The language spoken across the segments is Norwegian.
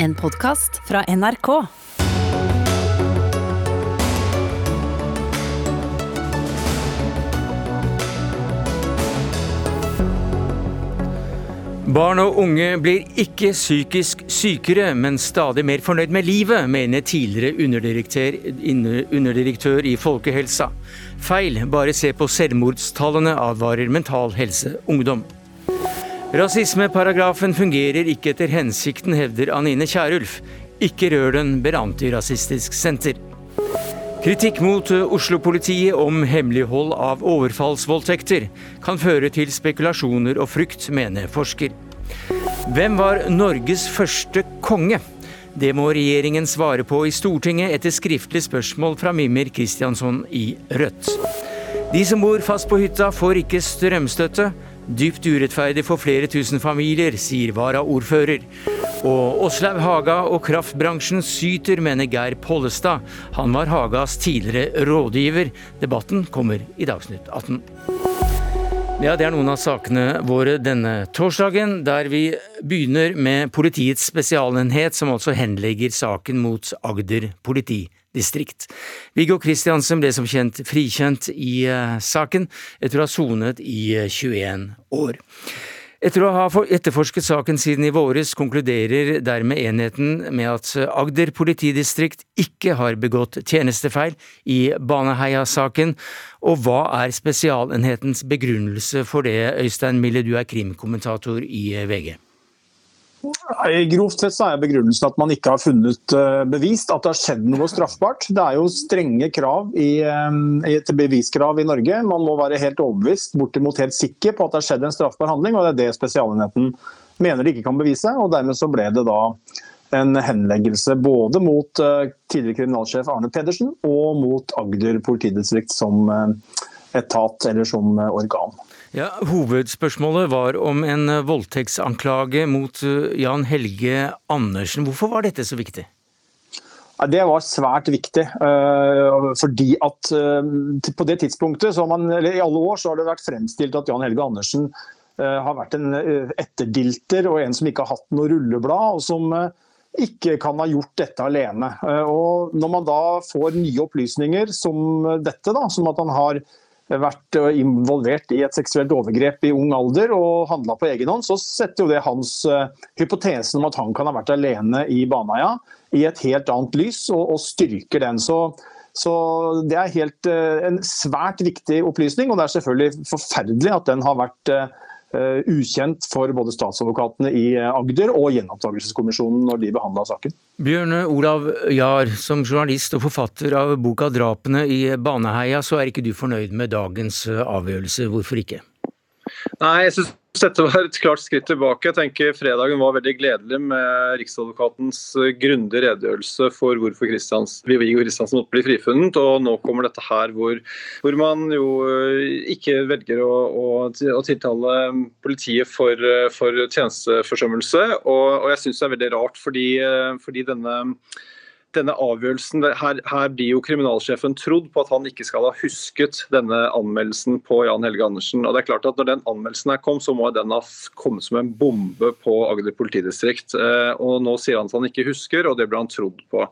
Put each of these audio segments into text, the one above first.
En podkast fra NRK. Barn og unge blir ikke psykisk sykere, men stadig mer fornøyd med livet, mener tidligere underdirektør, underdirektør i Folkehelsa. Feil, bare se på selvmordstallene, advarer Mental Helse Ungdom. Rasismeparagrafen fungerer ikke etter hensikten, hevder Anine Kierulf. Ikke rør den, ber Antirasistisk Senter. Kritikk mot Oslo-politiet om hemmelighold av overfallsvoldtekter kan føre til spekulasjoner og frykt, mener forsker. Hvem var Norges første konge? Det må regjeringen svare på i Stortinget etter skriftlig spørsmål fra Mimir Kristjansson i Rødt. De som bor fast på hytta får ikke strømstøtte. Dypt urettferdig for flere tusen familier, sier varaordfører. Og Åslaug Haga og kraftbransjen syter, mener Geir Pollestad. Han var Hagas tidligere rådgiver. Debatten kommer i Dagsnytt 18. Ja, Det er noen av sakene våre denne torsdagen, der vi begynner med Politiets spesialenhet, som altså henlegger saken mot Agder politidistrikt. Viggo Kristiansen ble som kjent frikjent i uh, saken, etter å ha sonet i uh, 21 år. Etter å ha etterforsket saken siden i våres, konkluderer dermed enheten med at Agder politidistrikt ikke har begått tjenestefeil i Baneheia-saken. Og hva er Spesialenhetens begrunnelse for det, Øystein Mille, du er krimkommentator i VG? Grovt sett så er begrunnelsen at man ikke har funnet eh, bevist at det har skjedd noe straffbart. Det er jo strenge krav i, eh, til beviskrav i Norge. Man må være helt overbevist, bortimot helt sikker på at det har skjedd en straffbar handling. og Det er det Spesialenheten mener de ikke kan bevise. og Dermed så ble det da en henleggelse både mot eh, tidligere kriminalsjef Arne Pedersen og mot Agder politidistrikt som etat eller som organ. Ja, Hovedspørsmålet var om en voldtektsanklage mot eh, Jan Helge Andersen. Hvorfor var dette så viktig? Det var svært viktig. Eh, fordi at eh, på det tidspunktet, man, eller i alle år, så har det vært fremstilt at Jan Helge Andersen har vært en etterdilter og en som ikke har hatt noe rulleblad. og som ikke kan ha gjort dette alene. Og Når man da får nye opplysninger som dette, da, som at han har vært eh, involvert i et seksuelt overgrep i ung alder og handla på egen hånd, så setter jo det hans uh, hypotesen om at han kan ha vært alene i Baneheia i et helt annet lys, og, og styrker den. Så, så det er helt, uh, en svært viktig opplysning, og det er selvfølgelig forferdelig at den har vært Uh, ukjent for både statsadvokatene i Agder og Gjenopptakelseskommisjonen når de behandla saken. Bjørn Olav Jahr, som journalist og forfatter av boka 'Drapene i Baneheia', så er ikke du fornøyd med dagens eh, avgjørelse. Hvorfor ikke? Nei, jeg synes dette var et klart skritt tilbake. Jeg tenker Fredagen var veldig gledelig med Riksadvokatens eh, grundige redegjørelse for hvorfor Viggo Kristiansen måtte bli frifunnet. Og nå kommer dette her hvor, hvor man jo eh, ikke velger å, å, å tiltale politiet for, eh, for tjenesteforsømmelse. Og, og jeg syns det er veldig rart, fordi, fordi denne denne avgjørelsen, her, her, blir jo kriminalsjefen trodd på at han ikke skal ha husket denne anmeldelsen på Jan Helge Andersen. og det er klart at Når den anmeldelsen er kom, så må den ha kommet som en bombe på Agder politidistrikt. Eh, og Nå sier han at han ikke husker, og det ble han trodd på.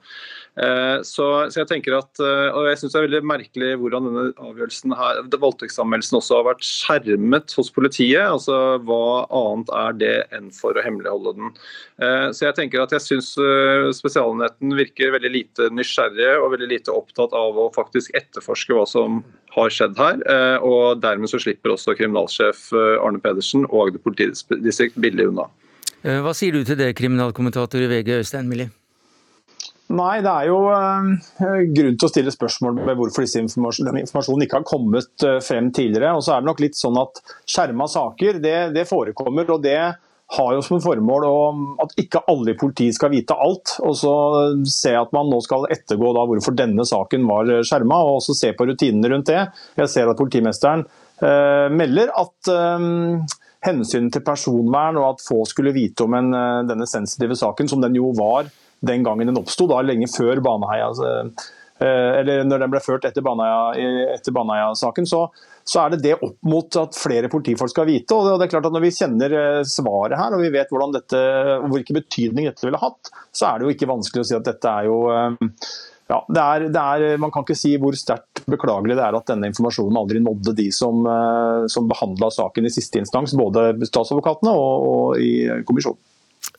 Eh, så, så, jeg tenker at, eh, og jeg synes det er veldig merkelig hvordan denne avgjørelsen her, voldtektsanmeldelsen også har vært skjermet hos politiet. altså Hva annet er det enn for å hemmeligholde den. Så jeg tenker at jeg syns Spesialenheten virker veldig lite nysgjerrige og veldig lite opptatt av å faktisk etterforske hva som har skjedd her. Og dermed så slipper også kriminalsjef Arne Pedersen og Agder politidistrikt billig unna. Hva sier du til det, kriminalkommentator i VG Øystein Millie? Nei, det er jo grunn til å stille spørsmål ved hvorfor disse informasjonen ikke har kommet frem tidligere. Og så er det nok litt sånn at Skjerma saker det, det forekommer, og det har jo som formål at ikke alle i politiet skal vite alt. og Så se at man nå skal ettergå hvorfor denne saken var skjerma, og også se på rutinene rundt det. Jeg ser at politimesteren eh, melder at hensynet til personvern og at få skulle vite om en, denne sensitive saken, som den jo var den gangen den oppsto, lenge før Baneheia eller når den ble ført etter Baneheia-saken, så, så, er det det opp mot at flere politifolk skal vite. og det er klart at Når vi kjenner svaret her, og vi vet dette, hvilken betydning dette ville hatt, så er det jo ikke vanskelig å si at dette er jo ja, det er, det er, Man kan ikke si hvor sterkt beklagelig det er at denne informasjonen aldri nådde de som, som behandla saken i siste instans, både statsadvokatene og, og i kommisjonen.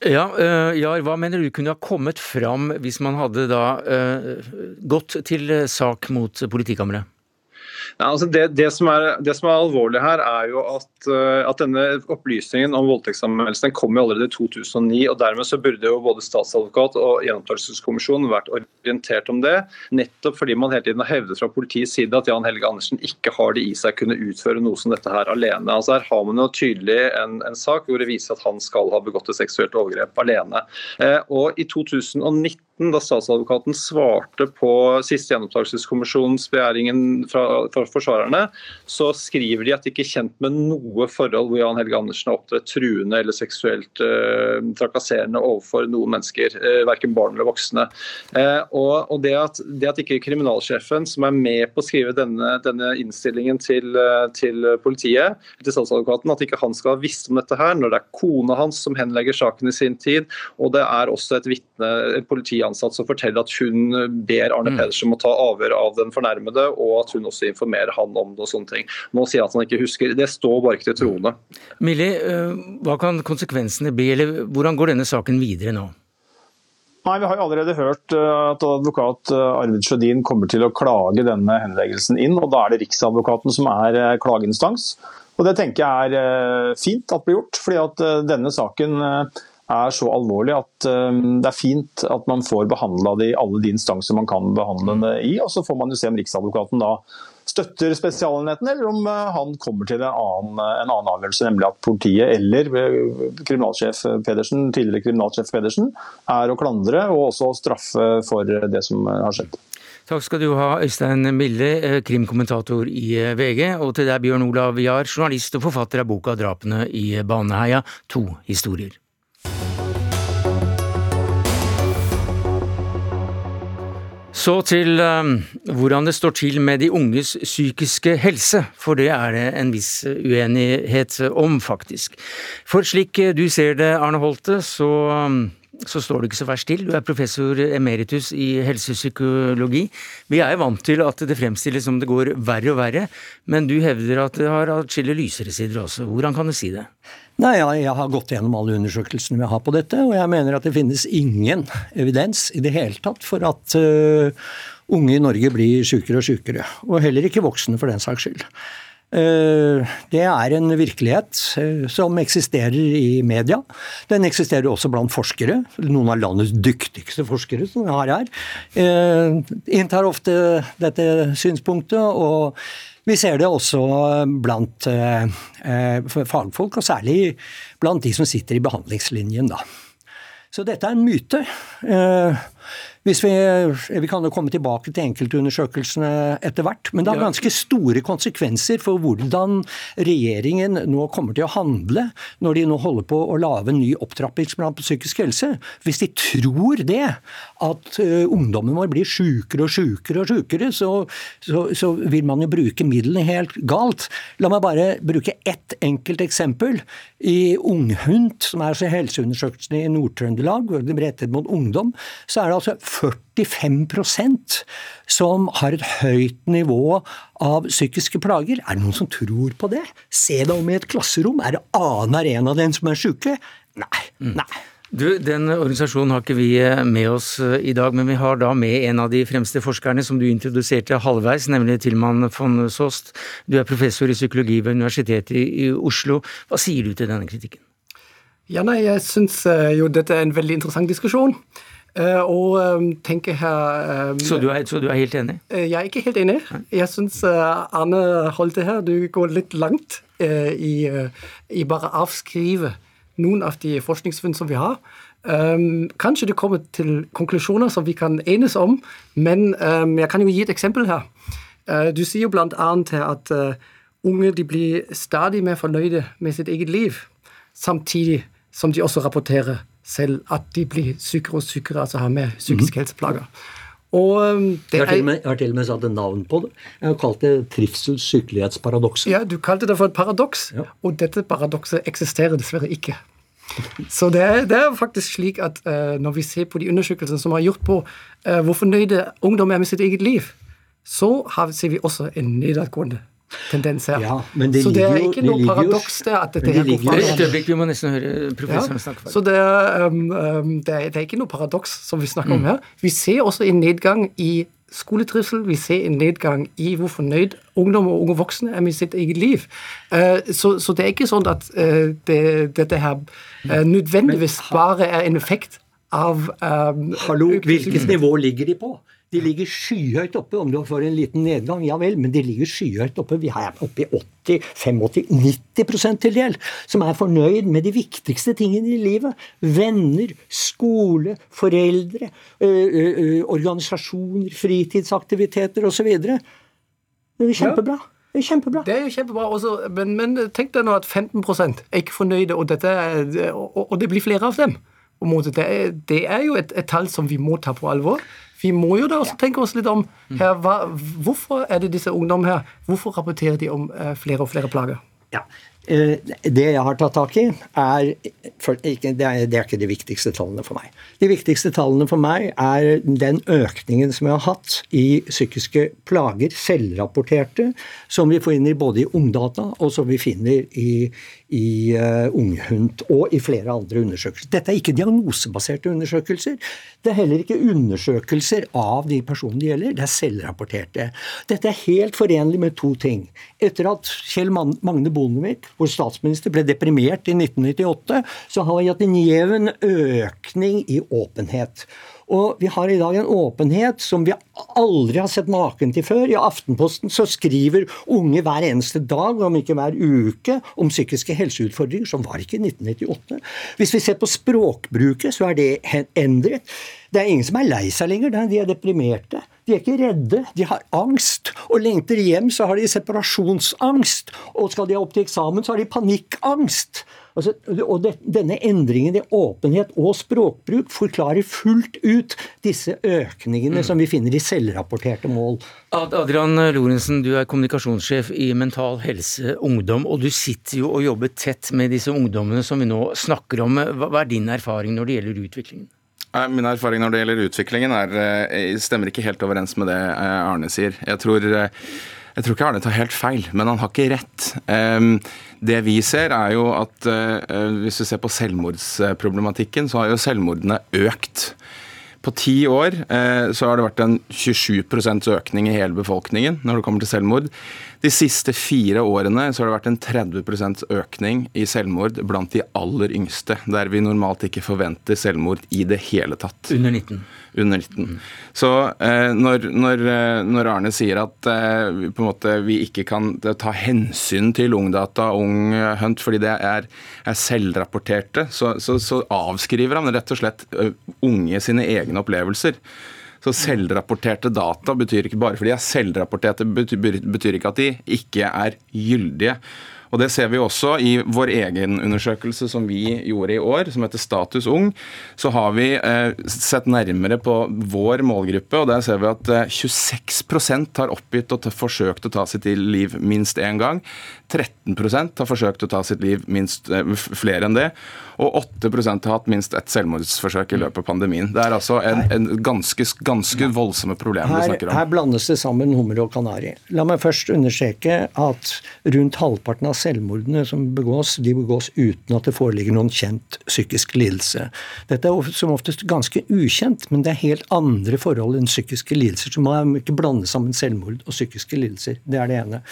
Ja, uh, Jar, hva mener du kunne ha kommet fram hvis man hadde da uh, gått til sak mot politikammeret? Ja, altså det, det, som er, det, som er, alvorlig her, er jo at, uh, at denne opplysningen om voldtektsanmeldelsen kom allerede i 2009. og Dermed så burde jo både statsadvokat og Gjenopptakelseskommisjonen vært orientert om det. Nettopp fordi man hele tiden har hevdet fra politiets side at Jan Helge Andersen ikke har det i seg å kunne utføre noe som dette her alene. Altså Her har man jo tydelig en, en sak hvor det viser at han skal ha begått et seksuelt overgrep alene. Eh, og I 2019 da statsadvokaten svarte på siste gjenopptakelseskommisjonens begjæringen fra, fra, forsvarerne, så skriver de at de ikke er kjent med noe forhold hvor Jan Helge Andersen har opptrådt truende eller seksuelt uh, trakasserende overfor noen mennesker, uh, eh, verken barn eller voksne. Uh, og, og det, at, det, at, ikke kriminalsjefen, som er med på å skrive denne, denne innstillingen til, til, politiet, til statsadvokaten, at ikke han skal ha visst om dette her, når det er kona hans som henlegger saken i sin tid, og det er også et vitne, politiansatt som forteller at hun ber Arne mm. Pedersen om å ta avhør av den fornærmede, og at hun også informerer han om det og sånne ting. Nå sier han at han ikke husker. Det står bare ikke til troende. Millie, eh, hva kan konsekvensene bli, eller hvordan går denne saken videre nå? Nei, Vi har jo allerede hørt eh, at advokat eh, Arvid Sjødin kommer til å klage denne henleggelsen inn. og Da er det Riksadvokaten som er klageinstans. Og Det tenker jeg er fint at blir gjort. fordi at denne saken er så alvorlig at det er fint at man får behandla det i alle de instanser man kan behandle det i. og Så får man jo se om Riksadvokaten da støtter Spesialenheten, eller om eh, han kommer til en annen, eh, en annen avgjørelse, nemlig at politiet eller eh, kriminalsjef Pedersen, tidligere kriminalsjef Pedersen er å klandre og også straffe for det som har skjedd. Takk skal du ha, Øystein Mille, krimkommentator i VG, og til deg, Bjørn Olav Jahr, journalist og forfatter av boka 'Drapene i Baneheia'. To historier. Så til um, hvordan det står til med de unges psykiske helse, for det er det en viss uenighet om, faktisk. For slik du ser det, Arne Holte, så, um, så står det ikke så verst til. Du er professor emeritus i helsepsykologi. Vi er vant til at det fremstilles som det går verre og verre, men du hevder at det har atskillig lysere sider også. Hvordan kan du si det? Nei, jeg har gått gjennom alle undersøkelsene vi har på dette, og jeg mener at det finnes ingen evidens i det hele tatt for at uh, unge i Norge blir sykere og sykere. Og heller ikke voksne, for den saks skyld. Uh, det er en virkelighet uh, som eksisterer i media. Den eksisterer også blant forskere. Noen av landets dyktigste forskere som vi har her, inntar ofte dette synspunktet. og vi ser det også blant eh, eh, fagfolk, og særlig blant de som sitter i behandlingslinjen. Så dette er en myte. Eh, hvis vi, vi kan jo komme tilbake til enkeltundersøkelsene etter hvert, men det har ganske store konsekvenser for hvordan regjeringen nå kommer til å handle når de nå holder på å lage en ny opptrappingsplan på psykisk helse. Hvis de tror det, at uh, ungdommen vår blir sjukere og sjukere og sjukere, så, så, så, vil man jo bruke midlene helt galt. La meg bare bruke ett enkelt eksempel. I Unghund, som er helseundersøkelsen i Nord-Trøndelag, rettet mot ungdom, så er det altså 45% som har et høyt nivå av psykiske plager. Er det noen som tror på det? Se deg om i et klasserom. Er det annenhver en av dem som er syke? Nei. Mm. Nei. Du, Den organisasjonen har ikke vi eh, med oss eh, i dag, men vi har da med en av de fremste forskerne som du introduserte halvveis, nemlig Tilman von Sost. Du er professor i psykologi ved Universitetet i Oslo. Hva sier du til denne kritikken? Ja, nei, Jeg syns eh, jo dette er en veldig interessant diskusjon. Eh, og ehm, tenker her så, du er, så, du er, helt enig? Eh, jeg er ikke helt enig. Jeg syns Arne Holte her, du går litt langt i, i bare avskrive noen av de forskningsfunn som vi har. Um, kanskje det kommer til konklusjoner som vi kan enes om, men um, jeg kan jo gi et eksempel her. Uh, du sier jo bl.a. at uh, unge de blir stadig mer fornøyde med sitt eget liv, samtidig som de også rapporterer selv at de blir sykere og sykere, altså har mer psykiske mm. helseplager. Og det Jeg har, med, jeg har til og med satt et navn på det. Jeg har kalt det trivsels-sykelighetsparadokset. ja, du kalte det for et paradoks, Ja. og dette paradokset eksisterer dessverre ikke. Så det er, det er faktisk slik at uh, når vi ser på de undersøkelsene som er gjort på uh, hvor fornøyde ungdom er med sitt eget liv, så har, ser vi også en nedadgående tendens her. Ja, men det så det er ikke noe paradoks det at dette det her går fra Et øyeblikk, vi må nesten høre professoren Ja, snakke. så det er, um, um, det, er, det er ikke noe paradoks som vi snakker Mm. om her. Vi ser også en nedgang i skoletrivsel, vi ser en nedgang i hvor fornøyd ungdom og unge voksne er med sitt eget liv. Eh, så, så det er ikke sånn at eh, det, dette her eh, nødvendigvis bare er en effekt av um, Hallo, hvilket nivå ligger de på? De ligger skyhøyt oppe. Om du får en liten nedgang, ja vel, men de ligger skyhøyt oppe. Vi er oppe i 80, 85, 90% til del, som er fornøyd med de viktigste tingene i livet. Venner, skole, foreldre, ø, ø, ø, organisasjoner, fritidsaktiviteter osv. Det er kjempebra. Det er kjempebra. Det er jo kjempebra, også, men, men tenk deg nå at 15 er ikke fornøyde, og, dette og, og det blir flere av dem. Er, det er jo et, et tall som vi må ta på alvor. Vi må jo da også tenke oss litt om her, hva, hvorfor er det disse ungdommene her, hvorfor rapporterer de om eh, flere og flere plager? Ja. Eh, Det jeg har tatt tak i, er, det er ikke de viktigste tallene for meg. De viktigste tallene for meg er den økningen som jeg har hatt i psykiske plager, selvrapporterte, som vi får inn i både i Ungdata og som vi finner i, i uh, Unghund og i flere andre undersøkelser. Dette er ikke diagnosebaserte undersøkelser. Det er heller ikke undersøkelser av de personene det gjelder. Det er selvrapporterte. Dette er helt forenlig med to ting. Etter at Kjell Magne Bondevik, vår statsminister, ble deprimert i 1998, så har vi hatt en jevn økning i åpenhet. Og vi har i dag en åpenhet som vi aldri har sett maken til før. I Aftenposten så skriver unge hver eneste dag, om ikke hver uke, om psykiske helseutfordringer, som var ikke i 1998. Hvis vi ser på språkbruket, så er det endret. Det er ingen som er lei seg lenger. De er deprimerte. De er ikke redde. De har angst. Og lengter hjem, så har de separasjonsangst. Og skal de opp til eksamen, så har de panikkangst. Altså, og det, denne endringen i åpenhet og språkbruk forklarer fullt ut disse økningene mm. som vi finner i selvrapporterte mål. Adrian Lorentzen, du er kommunikasjonssjef i Mental Helse Ungdom, og du sitter jo og jobber tett med disse ungdommene som vi nå snakker om. Hva er din erfaring når det gjelder utviklingen? Min erfaring når det gjelder utviklingen er, stemmer ikke helt overens med det Arne sier. Jeg tror, jeg tror ikke Arne tar helt feil, men han har ikke rett. Det vi ser er jo at hvis vi ser på selvmordsproblematikken, så har jo selvmordene økt. På ti år så har det vært en 27 økning i hele befolkningen når det kommer til selvmord. De siste fire årene så har det vært en 30% økning i selvmord blant de aller yngste, der vi normalt ikke forventer selvmord i det hele tatt. Under 19. Under 19. Så eh, når, når, når, Arne sier at eh, måte vi ikke kan ta hensyn til Ungdata og Ung Hunt fordi det er, er selvrapporterte, så, så, så, avskriver han rett og slett unge sine egne opplevelser. Så selvrapporterte data betyr ikke bare fordi de er selvrapporterte, betyr, ikke at de ikke er gyldige. Og Det ser vi også i vår egen undersøkelse som vi gjorde i år, som heter Status ung. Så har vi eh, sett nærmere på vår målgruppe, og der ser vi at eh, 26% har oppgitt og forsøkt å ta sitt liv minst én gang. 13% har forsøkt å ta sitt liv minst eh, flere enn det. Og 8% har hatt minst ett selvmordsforsøk i løpet av pandemien. Det er altså en, en ganske, ganske voldsomme problem her, vi snakker om. Her blandes det sammen hummer og kanari. La meg først understreke at rundt halvparten av selvmordene som begås, de begås uten at det foreligger noen kjent psykisk lidelse. Dette er som oftest ganske ukjent, men det er helt andre forhold enn psykiske lidelser. Så man må ikke blande sammen selvmord og psykiske lidelser. Det er det ene.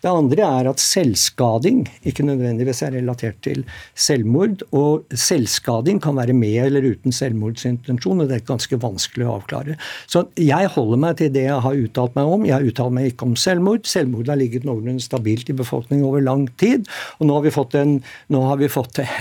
Det andre er at selvskading ikke nødvendigvis er relatert til selvmord. og selvskading kan være med eller uten selvmordsintensjon, og det er ganske vanskelig å avklare. Så jeg holder meg til det jeg har uttalt meg om. Jeg uttalt meg ikke om selvmord. Selvmord har ligget noenlunde stabilt i befolkningen over lang tid. Og nå har vi fått en,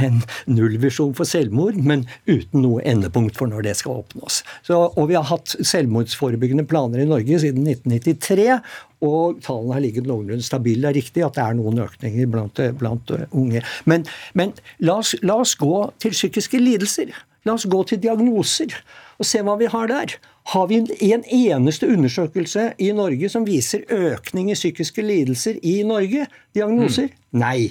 en nullvisjon for selvmord, men uten noe endepunkt for når det skal oppnås. Så, og vi har hatt selvmordsforebyggende planer i Norge siden 1993 og tallene har ligget noenlunde stabile. Det er riktig at det er noen økninger blant, blant unge. Men, men la, oss, la, oss, gå til psykiske lidelser. La oss gå til diagnoser og se hva vi har der. Har vi en eneste undersøkelse i Norge som viser økning i psykiske lidelser i Norge? Diagnoser? Mm. Nei.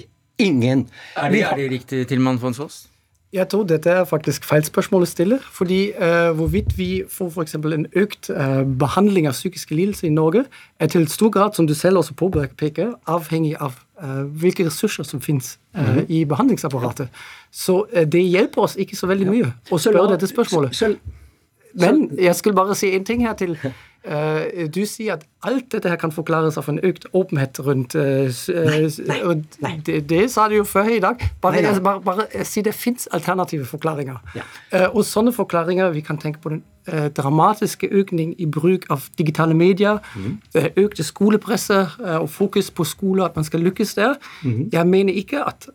Ingen. Er det, er det riktig, Tilman von Soss? Jeg tror dette er faktisk feil spørsmål å stille. fordi uh, hvorvidt vi får f.eks. en økt uh, behandling av psykiske lidelser i Norge, er til stor grad, som du selv også påpeker, avhengig av uh, hvilke ressurser som finnes mm. i behandlingsapparatet. Så det hjelper oss ikke så veldig mye å spørre dette spørsmålet. Men jeg skulle bare si en ting her til. du sier at alt dette her kan forklares av en økt åpenhet rundt Nei, nei, nei. Det, det, sa du jo før i dag. Bare, nei, bare, bare si det fins alternative forklaringer. Ja. Og sånne forklaringer Vi kan tenke på den dramatiske økning i bruk av digitale medier. Mm. økte skolepresse og fokus på skole, at man skal lykkes der. Mm. Jeg mener ikke at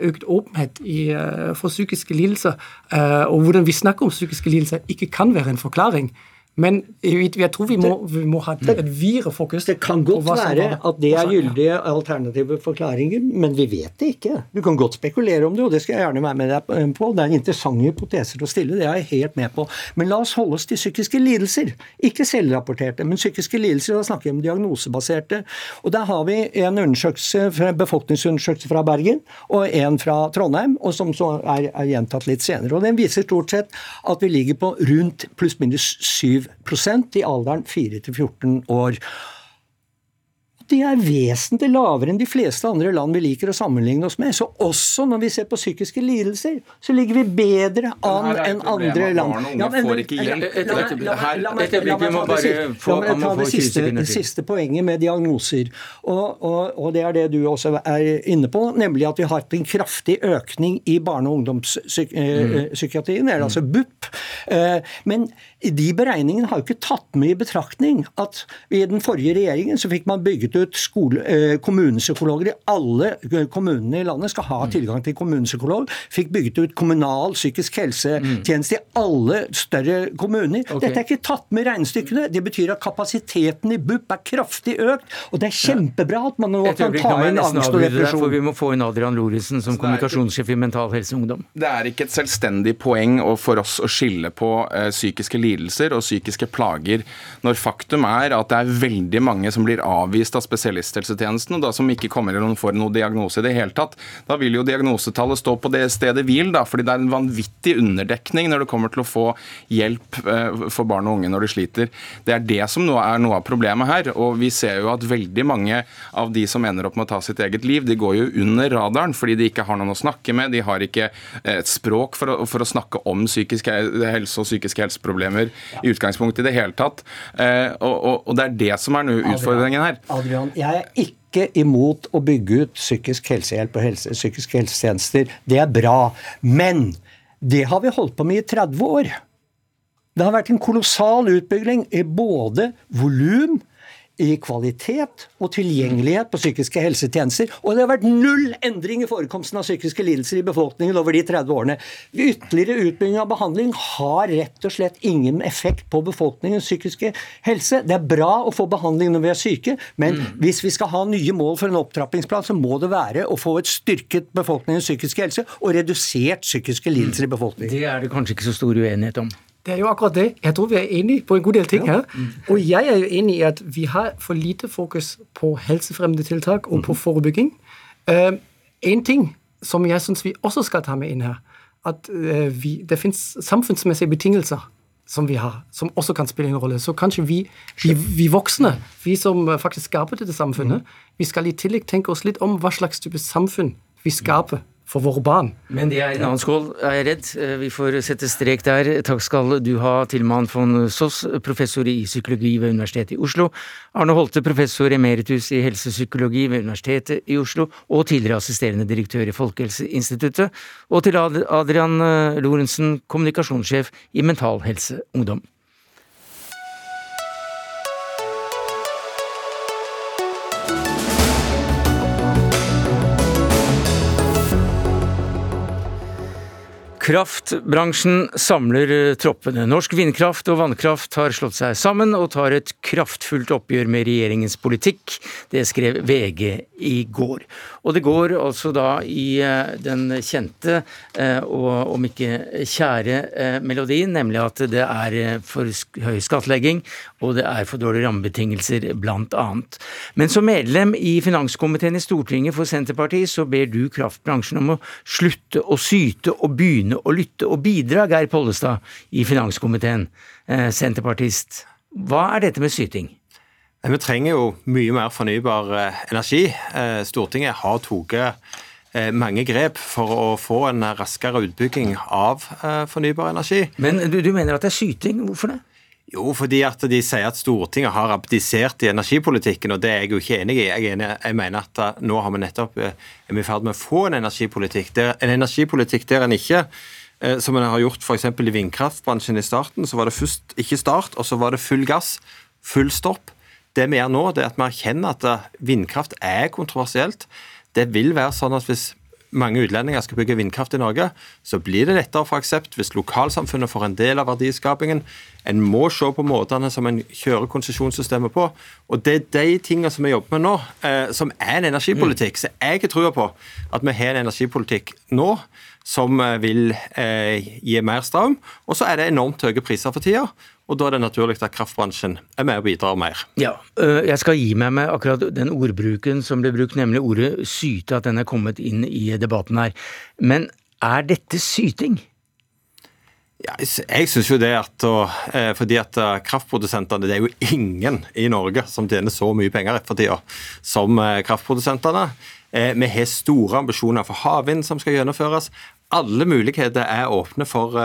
økt åpenhet i, for psykiske lidelser og hvordan vi snakker om psykiske lidelser, ikke kan være en forklaring. Men jeg tror vi må, vi må ha et videre fokus. Det kan godt være at det er gyldige alternative forklaringer, men vi vet det ikke. Du kan godt spekulere om det, og det skal jeg gjerne være med deg på. Det er interessante hypoteser å stille, det er jeg helt med på. Men la oss holde oss til psykiske lidelser. Ikke selvrapporterte, men psykiske lidelser. Da snakker vi om diagnosebaserte. Og der har vi en undersøkelse, befolkningsundersøkelse fra Bergen og en fra Trondheim, og som så er, er gjentatt litt senere. Og Den viser stort sett at vi ligger på rundt pluss-minus syv i alderen 4 14 år de er vesentlig lavere enn de fleste andre land vi liker å sammenligne oss med. Så også når vi ser på psykiske lidelser, så ligger vi bedre an enn andre land. Barn og unge får ikke hjelp. La meg ta det siste, siste poenget med diagnoser. Og, og, og, det er det du også er inne på, nemlig at vi har hatt en kraftig økning i barne- og ungdomspsykiatrien, eller altså BUP. Eh, men de beregningene har jo ikke tatt med i betraktning at i den forrige regjeringen så fikk man bygget ut skole, eh, kommunepsykologer i alle eh, kommunene i landet. Skal ha mm. tilgang til kommunepsykolog. Fikk bygget ut kommunal psykisk helsetjeneste i alle større kommuner. Okay. Dette er ikke tatt med i regnestykkene. Det betyr at kapasiteten i BUP er kraftig økt. Og det er kjempebra at man nå kan ta inn angst og depresjon. For vi må få inn Adrian Lorentzen som kommunikasjonssjef i Mental Helse Ungdom. Det er ikke et selvstendig poeng for oss å skille på uh, psykiske lidelser og psykiske plager, når faktum er at det er veldig mange som blir avvist av spesialisthelsetjenesten, og da som ikke kommer eller får noen diagnose i det hele tatt. Da vil jo diagnosetallet stå på det stedet hvil, da, fordi det er en vanvittig underdekning når det kommer til å få hjelp eh, for barn og unge når de sliter. Det er det som nå er noe av problemet her. Og vi ser jo at veldig mange av de som ender opp med å ta sitt eget liv, de går jo under radaren fordi de ikke har noen å snakke med, de har ikke eh, et språk for å, for å snakke om psykisk helse og psykiske helseproblemer i utgangspunktet i det hele tatt. Eh, og, og, og det er det som er utfordringen her. Adrian, jeg er ikke imot å bygge ut psykisk helsehjelp og helse, psykiske helsetjenester. Det er bra. Men det har vi holdt på med i 30 år. Det har vært en kolossal utbygging i både volum i kvalitet og tilgjengelighet på psykiske helsetjenester. Og det har vært null endring i forekomsten av psykiske lidelser i befolkningen over de 30 årene. Ytterligere utbygging av behandling har rett og slett ingen effekt på befolkningens psykiske helse. Det er bra å få behandling når vi er syke, men mm. hvis vi skal ha nye mål for en opptrappingsplan, så må det være å få et styrket befolkningens psykiske helse og redusert psykiske lidelser i befolkningen. Det er det kanskje ikke så stor uenighet om. Det er jo akkurat det. Jeg tror vi er enige på en god del ting her. Og jeg er jo enig i at vi har for lite fokus på helsefremmende tiltak og på mhm. forebygging. En ting som jeg syns vi også skal ta med inn her, at uh, vi, det fins samfunnsmessige betingelser som vi har, som også kan spille en rolle. Så kanskje vi, vi, vi voksne, vi som faktisk skaper dette samfunnet, mhm. vi skal i tillegg tenke oss litt om hva slags type samfunn vi skaper for våre barn. Men det er en annen skål, er jeg redd. Eh, vi får sette strek der. Takk skal du ha, Tilman von Soss, professor i psykologi ved Universitetet i Oslo. Arne Holte, professor emeritus i helsepsykologi ved Universitetet i Oslo, og tidligere assisterende direktør i Folkehelseinstituttet. Og til Adrian eh, Lorentzen, kommunikasjonssjef i Mental Helse Ungdom. Kraftbransjen samler eh, troppene. Norsk vindkraft og vannkraft har slått seg sammen og tar et kraftfullt oppgjør med regjeringens politikk. Det skrev VG i går. Og det går altså da i eh, den kjente eh, og om ikke kjære melodien, nemlig at det er for høy skattlegging og det er for dårlige rammebetingelser, blant annet. Men som medlem i finanskomiteen i Stortinget for Senterpartiet, så ber du kraftbransjen om å slutte å syte og begynne begynne å lytte og bidra, Geir Pollestad i finanskomiteen, eh, senterpartist. Hva er dette med syting? Vi trenger jo mye mer fornybar eh, energi. Eh, Stortinget har tatt mange grep for å få en raskere utbygging av fornybar energi. Men du, du mener at det er syting? Hvorfor det? Jo, fordi at de sier at Stortinget har abdisert i energipolitikken, og det er jeg jo ikke enig i. Jeg, enig, jeg mener at eh, nå har vi nettopp eh, er i ferd med å få en energipolitikk der, en energipolitikk der en ikke eh, som en har gjort f.eks. i vindkraftbransjen i starten, så var det først ikke start, og så var det full gass, full stopp. Det vi gjør nå, det er at vi erkjenner at vindkraft er kontroversielt. Det vil være sånn at hvis mange utlendinger skal bygge vindkraft i Norge, så blir det lettere å få aksept hvis lokalsamfunnet får en del av verdiskapingen. En må se på måtene som en kjører konsesjonssystemet på. Og det er de tingene som vi jobber med nå, eh, som er en energipolitikk. Så jeg har trua på at vi har en energipolitikk nå som eh, vil eh, gi mer strøm. Og så er det enormt høye priser for tida. Og da er det naturlig at kraftbransjen er med og bidrar mer. Ja, øh, Jeg skal gi meg med akkurat den ordbruken som ble brukt, nemlig ordet syte, at den er kommet inn i debatten her. Men er dette syting? Ja, jeg synes jo det at eh, Fordi at eh, kraftprodusentene Det er jo ingen i Norge som tjener så mye penger for tida som kraftprodusentene. Vi har store ambisjoner for havvind som skal gjennomføres. Alle muligheter er åpne for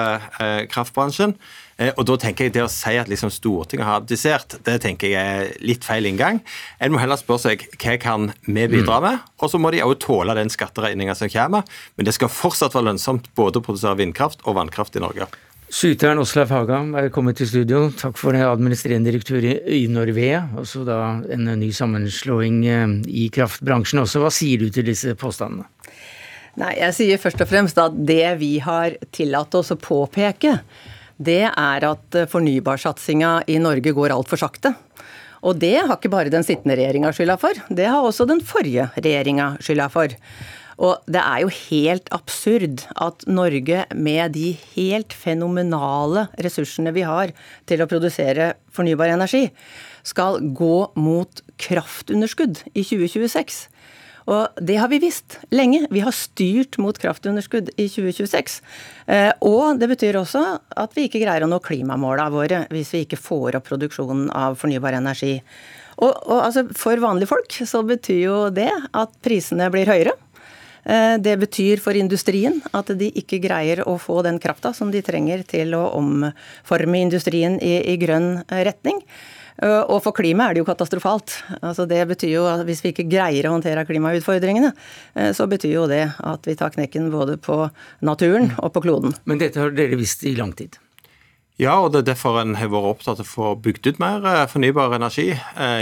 kraftbransjen. Eh, og da tenker jeg Det å si at liksom Stortinget har abdisert, det tenker jeg er litt feil inngang. En må heller spørre seg hva kan vi bidra mm. med, og så må de også tåle den skatteregninga som kommer. Men det skal fortsatt være lønnsomt både å produsere vindkraft og vannkraft i Norge. Skyteren Åslaug Haga, velkommen til studio. Takk for det, administrerende direktør i Norvea. Også da en ny sammenslåing eh, i kraftbransjen også. Hva sier du til disse påstandene? Nei, Jeg sier først og fremst at det vi har tillatt oss å påpeke, det er at fornybarsatsinga i Norge går altfor sakte. Og det har ikke bare den sittende regjeringa skylda for, det har også den forrige regjeringa skylda for. Og det er jo helt absurd at Norge, med de helt fenomenale ressursene vi har til å produsere fornybar energi, skal gå mot kraftunderskudd i 2026. Og det har vi visst lenge. Vi har styrt mot kraftunderskudd i 2026. Eh, og det betyr også at vi ikke greier å nå klimamåla våre hvis vi ikke får opp produksjonen av fornybar energi. Og, og altså, For vanlige folk så betyr jo det at prisene blir høyere. Eh, det betyr for industrien at de ikke greier å få den krafta som de trenger til å omforme industrien i, i grønn retning. Eh, og for klimaet er det jo katastrofalt. Altså det betyr jo at Hvis vi ikke greier å håndtere klimautfordringene, eh, så betyr jo det at vi tar knekken både på naturen og på kloden. Men dette har dere visst i lang tid? Ja, og det er derfor en har vært opptatt av å få bygd ut mer eh, fornybar energi.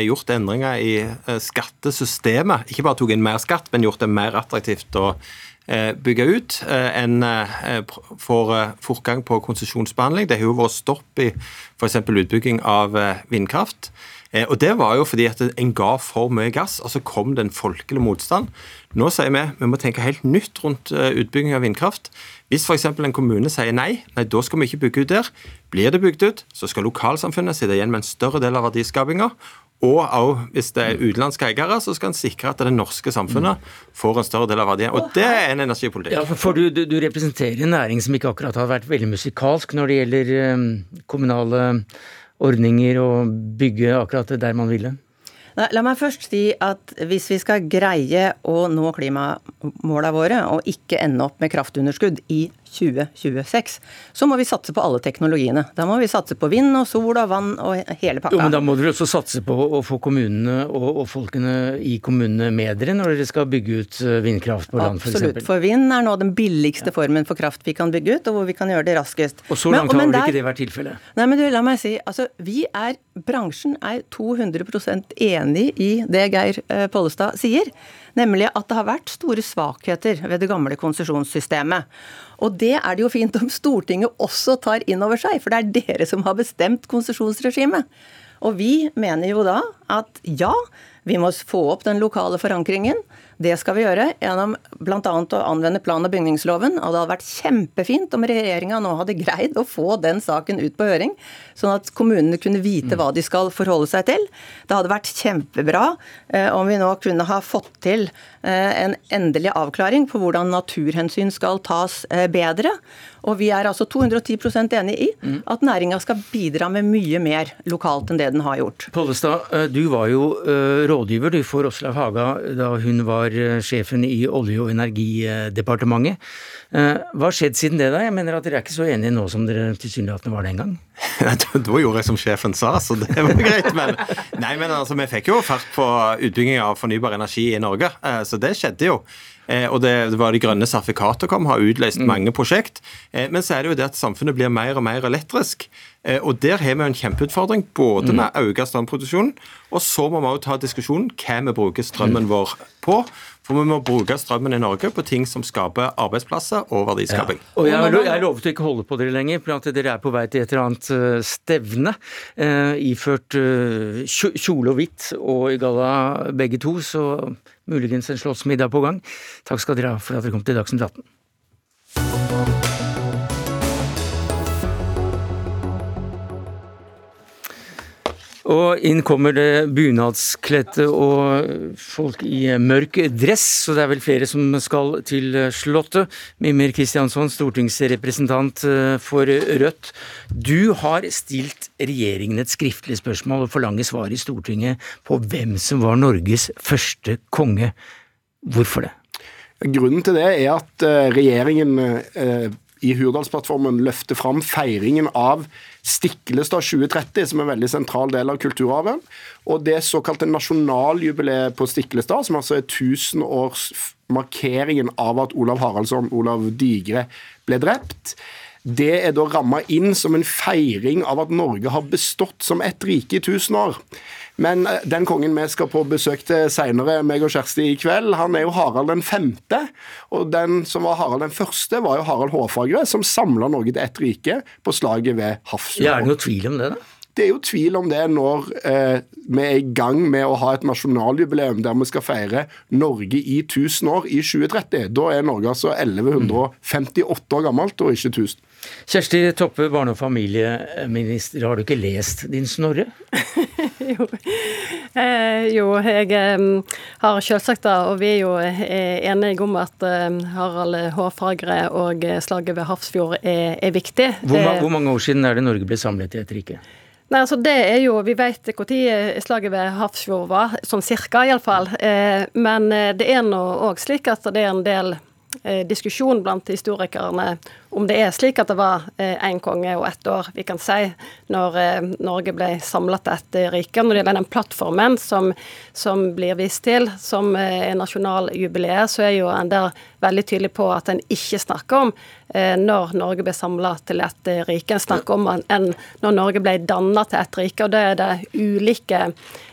Gjort endringer i skattesystemet. Ikke bare tok inn mer skatt, men gjort det mer attraktivt å bygge ut. En får fortgang på konsesjonsbehandling. Det har jo vært stopp i f.eks. utbygging av eh, vindkraft. Eh, og Det var jo fordi at en ga for mye gass, og så kom det en folkelig motstand. Nå sier vi vi må tenke helt nytt rundt eh, utbygging av vindkraft. Hvis f.eks. en kommune sier nei, nei, da skal vi ikke bygge ut der. Blir det bygd ut, så skal lokalsamfunnet sitte igjen med en større del av verdiskapinga. Og òg hvis det er utenlandske eiere, så skal en sikre at det norske samfunnet får en større del av verdien. Og det er en energipolitikk. Ja, for du, du, du representerer en næring som ikke akkurat har vært veldig musikalsk når det gjelder um, kommunale ordninger og bygge akkurat der man ville? La meg først si at hvis vi skal greie å nå klimamåla våre, og ikke ende opp med kraftunderskudd i 2026, så må vi satse på alle teknologiene. Da må vi satse på vind og sol og vann og hele pakka. Jo, men Da må dere også satse på å få kommunene og, og folkene i kommunene med dere når dere skal bygge ut eh, vindkraft på land f.eks. Absolutt. For vind er nå den billigste formen for kraft vi kan bygge ut, og hvor vi kan gjøre det raskest. Og så langt men, har vel ikke det vært tilfellet? Nei, men du, la meg si, altså vi er, bransjen er 200% enig i det Geir eh, Pollestad sier. Nemlig at det har vært store svakheter ved det gamle konsesjonssystemet. Og det er det jo fint om Stortinget også tar inn over seg, for det er dere som har bestemt konsesjonsregimet. Og vi mener jo da at ja, vi må få opp den lokale forankringen. Det skal vi gjøre gjennom bl.a. å anvende plan- og bygningsloven. Og det hadde vært kjempefint om regjeringa nå hadde greid å få den saken ut på høring, sånn at kommunene kunne vite hva de skal forholde seg til. Det hadde vært kjempebra eh, om vi nå kunne ha fått til en endelig avklaring på hvordan naturhensyn skal tas eh, bedre. Og vi er altså 210% enig i at næringa skal bidra med mye mer lokalt enn det den har gjort. Pollestad, eh, du var jo eh, rådgiver for Åslaug Haga da hun var eh, sjefen i Olje- og energidepartementet. Eh, Hva har skjedd siden det, da? Jeg mener at dere er ikke så enige nå som dere tilsynelatende var den gang. da gjorde jeg som sjefen sa, så det var greit. Men, nei, men altså, vi fikk jo fart på utbygging av fornybar energi i Norge, eh, så det skjedde jo. Eh, og det, var De grønne sertifikatene kom, har utløst mange prosjekt. Men så er det jo det at samfunnet blir mer og mer elektrisk. Og der har vi jo en kjempeutfordring, både med å øke strømproduksjonen, og så må vi også ta diskusjonen hva vi bruker strømmen vår på. For vi må bruke strømmen i Norge på ting som skaper arbeidsplasser og verdiskaping. Og jeg, jeg lovet å ikke holde på dere lenger, for at dere er på vei til et eller annet eh, stevne. eh, iført eh, kjole og hvitt og i galla begge to, så muligens en slottsmiddag på gang. Takk skal dere ha for at dere kom til Dagsnytt 18. Og inn kommer det bunadskledte og folk i mørk dress, så det er vel flere som skal til Slottet. Mimir Kristiansson, stortingsrepresentant eh, for Rødt. Du har stilt regjeringen et skriftlig spørsmål og forlanger svar i Stortinget på hvem som var Norges første konge. Hvorfor det? Grunnen til det er at eh, regjeringen eh, i Hurdalsplattformen løfter fram feiringen av Stiklestad 2030, som er en veldig sentral del av kulturarven. Og det såkalte nasjonaljubileet på Stiklestad, som altså er 1000-årsmarkeringen av at Olav Haraldsson, Olav Digre, ble drept. Det er da ramma inn som en feiring av at Norge har bestått som et rike i 1000 år. Men eh, den kongen vi skal på besøk til seinere, meg og Kjersti i kveld, han er jo Harald den femte. Og den som var Harald den første, var jo Harald Hårfagre, som samla Norge til ett rike på slaget ved. Ja, er det noe tvil om det, da? Det er jo tvil om det når eh, vi er i gang med å ha et nasjonaljubileum der vi skal feire Norge i 1000 år i 2030. Da er Norge altså 1158 år gammelt, og ikke 1000. Kjersti Toppe, barne- og familieminister, har du ikke lest din Snorre? jo. Eh, jo, jeg eh, har selvsagt det, og vi er jo eh, enige om at eh, Harald Hårfagre og slaget ved Hafrsfjord er, er viktig. Hvor, ma hvor mange år siden er det Norge ble samlet i et rike? Nei, altså det er jo, Vi vet når slaget ved Hafrsfjord var, sånn cirka iallfall. Eh, men det er nå òg slik at det er en del diskusjon blant historikerne om det er slik at det var én konge og ett år, vi kan si, når eh, Norge ble samla til ett eh, rike. Når det gjelder den plattformen som, som blir vist til, som eh, er nasjonaljubileet, så er jo en der veldig tydelig på at en ikke snakker om eh, når Norge ble samla til ett eh, rike. En snakker om en, når Norge ble danna til ett rike. Og det er det ulike,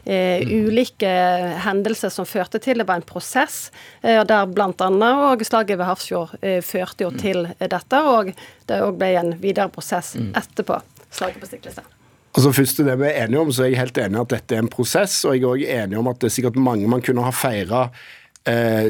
uh, ulike hendelser som førte til. Det var en prosess uh, der bl.a. slaget ved Hafrsfjord uh, førte jo til eh, dette. Og det òg ble en videre prosess etterpå. Slaget på Stiklestad. Altså først til det vi er enige om, så er jeg helt enig at dette er en prosess. Og jeg er også enig om at det er sikkert mange man kunne ha feira eh,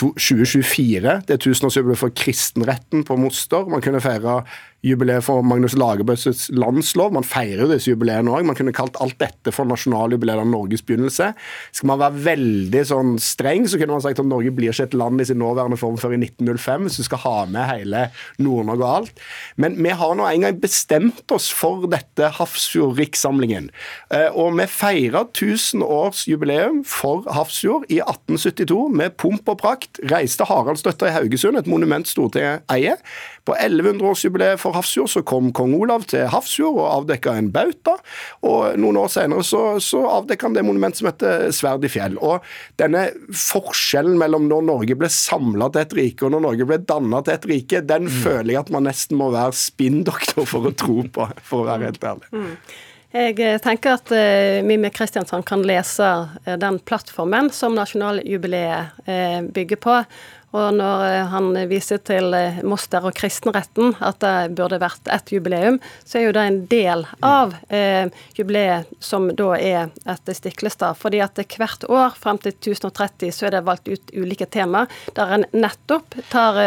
2024. Det er tusenårsjubileet for kristenretten på Moster. Man kunne feira jubileet for Magnus Lagerbøs landslov. Man feirer jo disse jubileene òg. Man kunne kalt alt dette for nasjonaljubileet av Norges begynnelse. Skal man være veldig sånn streng, så kunne man sagt at Norge blir ikke et land i sin nåværende form før i 1905, hvis du skal ha med hele Nord-Norge og alt. Men vi har nå en gang bestemt oss for dette Hafrsfjord-rikssamlingen. Eh, Og vi feira 1000-årsjubileum for Hafrsfjord i 1872 med pomp og prakt. Reiste Haraldsdøtter i Haugesund, et monument Stortinget eier. På 1100-årsjubileet for Hafrsfjord så kom kong Olav til Hafrsfjord og avdekka en bauta. Og noen år senere så, så avdekka han det monumentet som heter Sverd i fjell. Og denne forskjellen mellom når Norge ble samla til et rike og når Norge ble danna til et rike, den føler jeg at man nesten må være spinndoktor for å tro på, for å være helt ærlig. Jeg eh, tenker at uh, Mimmi Kristiansand kan lese uh, den plattformen som nasjonaljubileet uh, bygger på. Og når han viser til Moster og kristenretten, at det burde vært ett jubileum, så er jo det en del av eh, jubileet som da er etter Stiklestad. Fordi at hvert år frem til 1030 så er det valgt ut ulike tema der en nettopp tar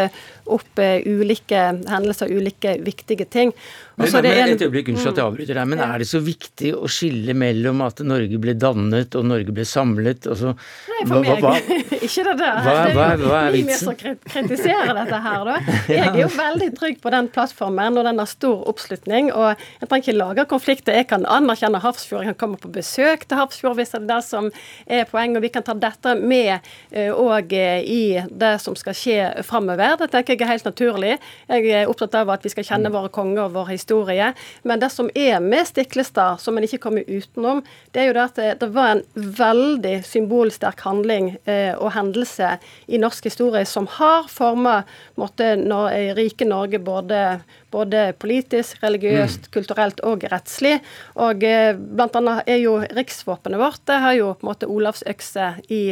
opp ulike hendelser, ulike viktige ting. Men, men, men et øyeblikk, Unnskyld at jeg mm. avbryter deg, men er det så viktig å skille mellom at Norge ble dannet og Norge ble samlet? Og så, Nei, for meg hva, hva, ikke det der. Hva, hva, hva er vitsen? som kritiserer dette her, da. Jeg er jo veldig trygg på den plattformen, og den har stor oppslutning. Og jeg trenger ikke lage konflikter. Jeg kan anerkjenne Hafrsfjord, jeg kan komme på besøk til Hafrsfjord hvis det er det som er poenget. Og vi kan ta dette med òg uh, i det som skal skje framover. Det tenker jeg er helt naturlig. Jeg er opptatt av at vi skal kjenne våre konger og vår historie. Men det som er med Stiklestad, som en ikke kommer utenom, det er jo det at det, det var en veldig symbolsterk handling eh, og hendelse i norsk historie som har forma rike Norge både, både politisk, religiøst, mm. kulturelt og rettslig. Og eh, blant annet er jo riksvåpenet vårt det har jo på en måte Olavsøkse i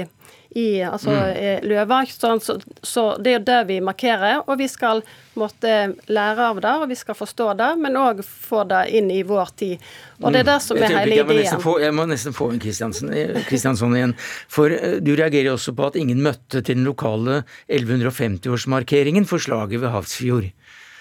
i altså, mm. løver. Så, så, så, det er jo det vi markerer. Og vi skal måtte lære av det, og vi skal forstå det, men òg få det inn i vår tid. Og det er det som er hele ideen. Jeg jeg må nesten få inn Kristiansson igjen. For eh, du reagerer også på at ingen møtte til den lokale 1150-årsmarkeringen for slaget ved Hafrsfjord.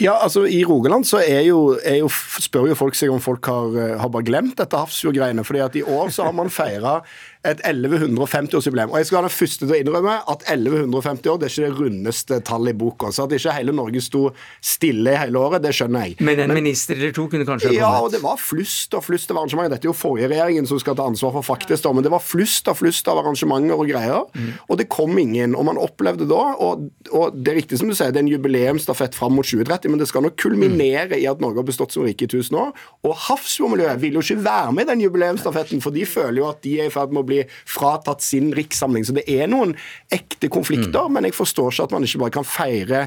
Ja, altså I Rogaland så er jo, er jo, spør jo folk seg om folk har, eh, har bare glemt dette Hafrsfjord-greiene. fordi at i år så har man feira et 1150-årsjubileum. Og jeg skal være den første til å innrømme at 1150 år det er ikke det rundeste tallet i boka. Så at ikke hele Norge sto stille i hele året, det skjønner jeg. Men en Men, minister eller to kunne kanskje? Ja, og det var flust og flust av arrangementer. Dette er jo forrige regjeringen som skal ta ansvar for faktisk, men det var flust og flust av arrangementer og greier. Mm. Og det kom ingen. Og man opplevde da, og, og, det er riktig som du sier, det er en jubileumsstafett fram mot 2030, men det skal nok kulminere i at Norge har bestått som rike i 1000 år. Og Hafrsfjordmiljøet vil jo ikke være med i den jubileumsstafetten, for de føler jo at de er i ferd med å bli fratatt sin rikssamling. Så det er noen ekte konflikter, mm. men jeg forstår ikke at man ikke bare kan feire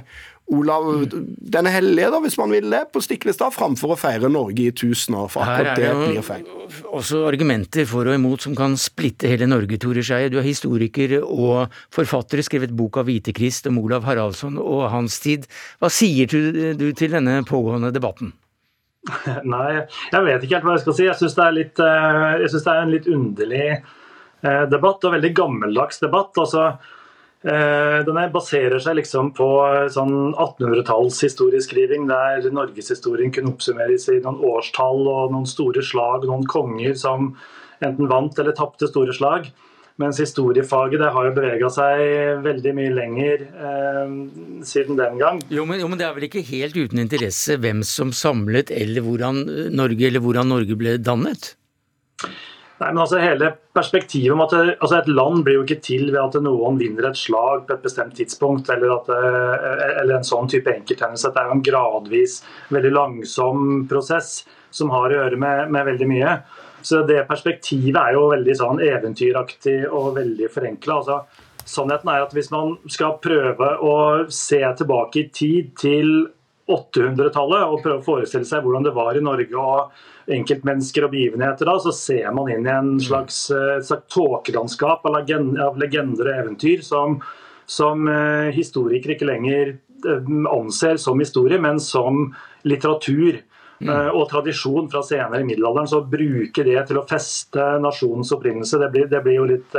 Olav den er hellige, da, hvis man vil det, på Stiklestad, framfor å feire Norge i tusen år. For akkurat det, det blir feil. Også argumenter for og imot som kan splitte hele Norge, Tore Skeie. Du er historiker og forfatter, skrevet bok av Hvitekrist om Olav Haraldsson og hans tid. Hva sier du til denne pågående debatten? Nei, jeg vet ikke helt hva jeg skal si. Jeg syns det, eh, det, er en litt underlig debatt, og veldig gammeldags debatt. altså eh, den baserer seg liksom på sånn 1800-talls historieskriving, der norgeshistorien kunne oppsummeres i noen årstall og noen store slag, noen konger som enten vant eller tapte store slag. Mens historiefaget har jo bevega seg veldig mye lenger eh, siden den gang. Jo men, jo men, det er vel ikke helt uten interesse hvem som samlet, eller hvordan Norge, eller hvordan Norge ble dannet? Nei, men altså hele perspektivet om at altså Et land blir jo ikke til ved at noen vinner et slag på et bestemt tidspunkt, eller, at, eh, eller en sånn type enkelthendelse. Det er jo en gradvis, veldig langsom prosess som har å gjøre med, med veldig mye. Så det perspektivet er jo veldig sånn eventyraktig og veldig forenkla. Altså, sannheten er at hvis man skal prøve å se tilbake i tid til 800-tallet og prøve å forestille seg hvordan det var i Norge og enkeltmennesker og begivenheter da, så ser man inn i en slags, eh, slags tåkelandskap av legender og eventyr som, som uh, historikere ikke lenger uh, anser som historie, men som litteratur. Mm. Eh, og tradisjon fra senere i middelalderen, så å bruke det til å feste nasjonens opprinnelse, det blir, det blir jo litt,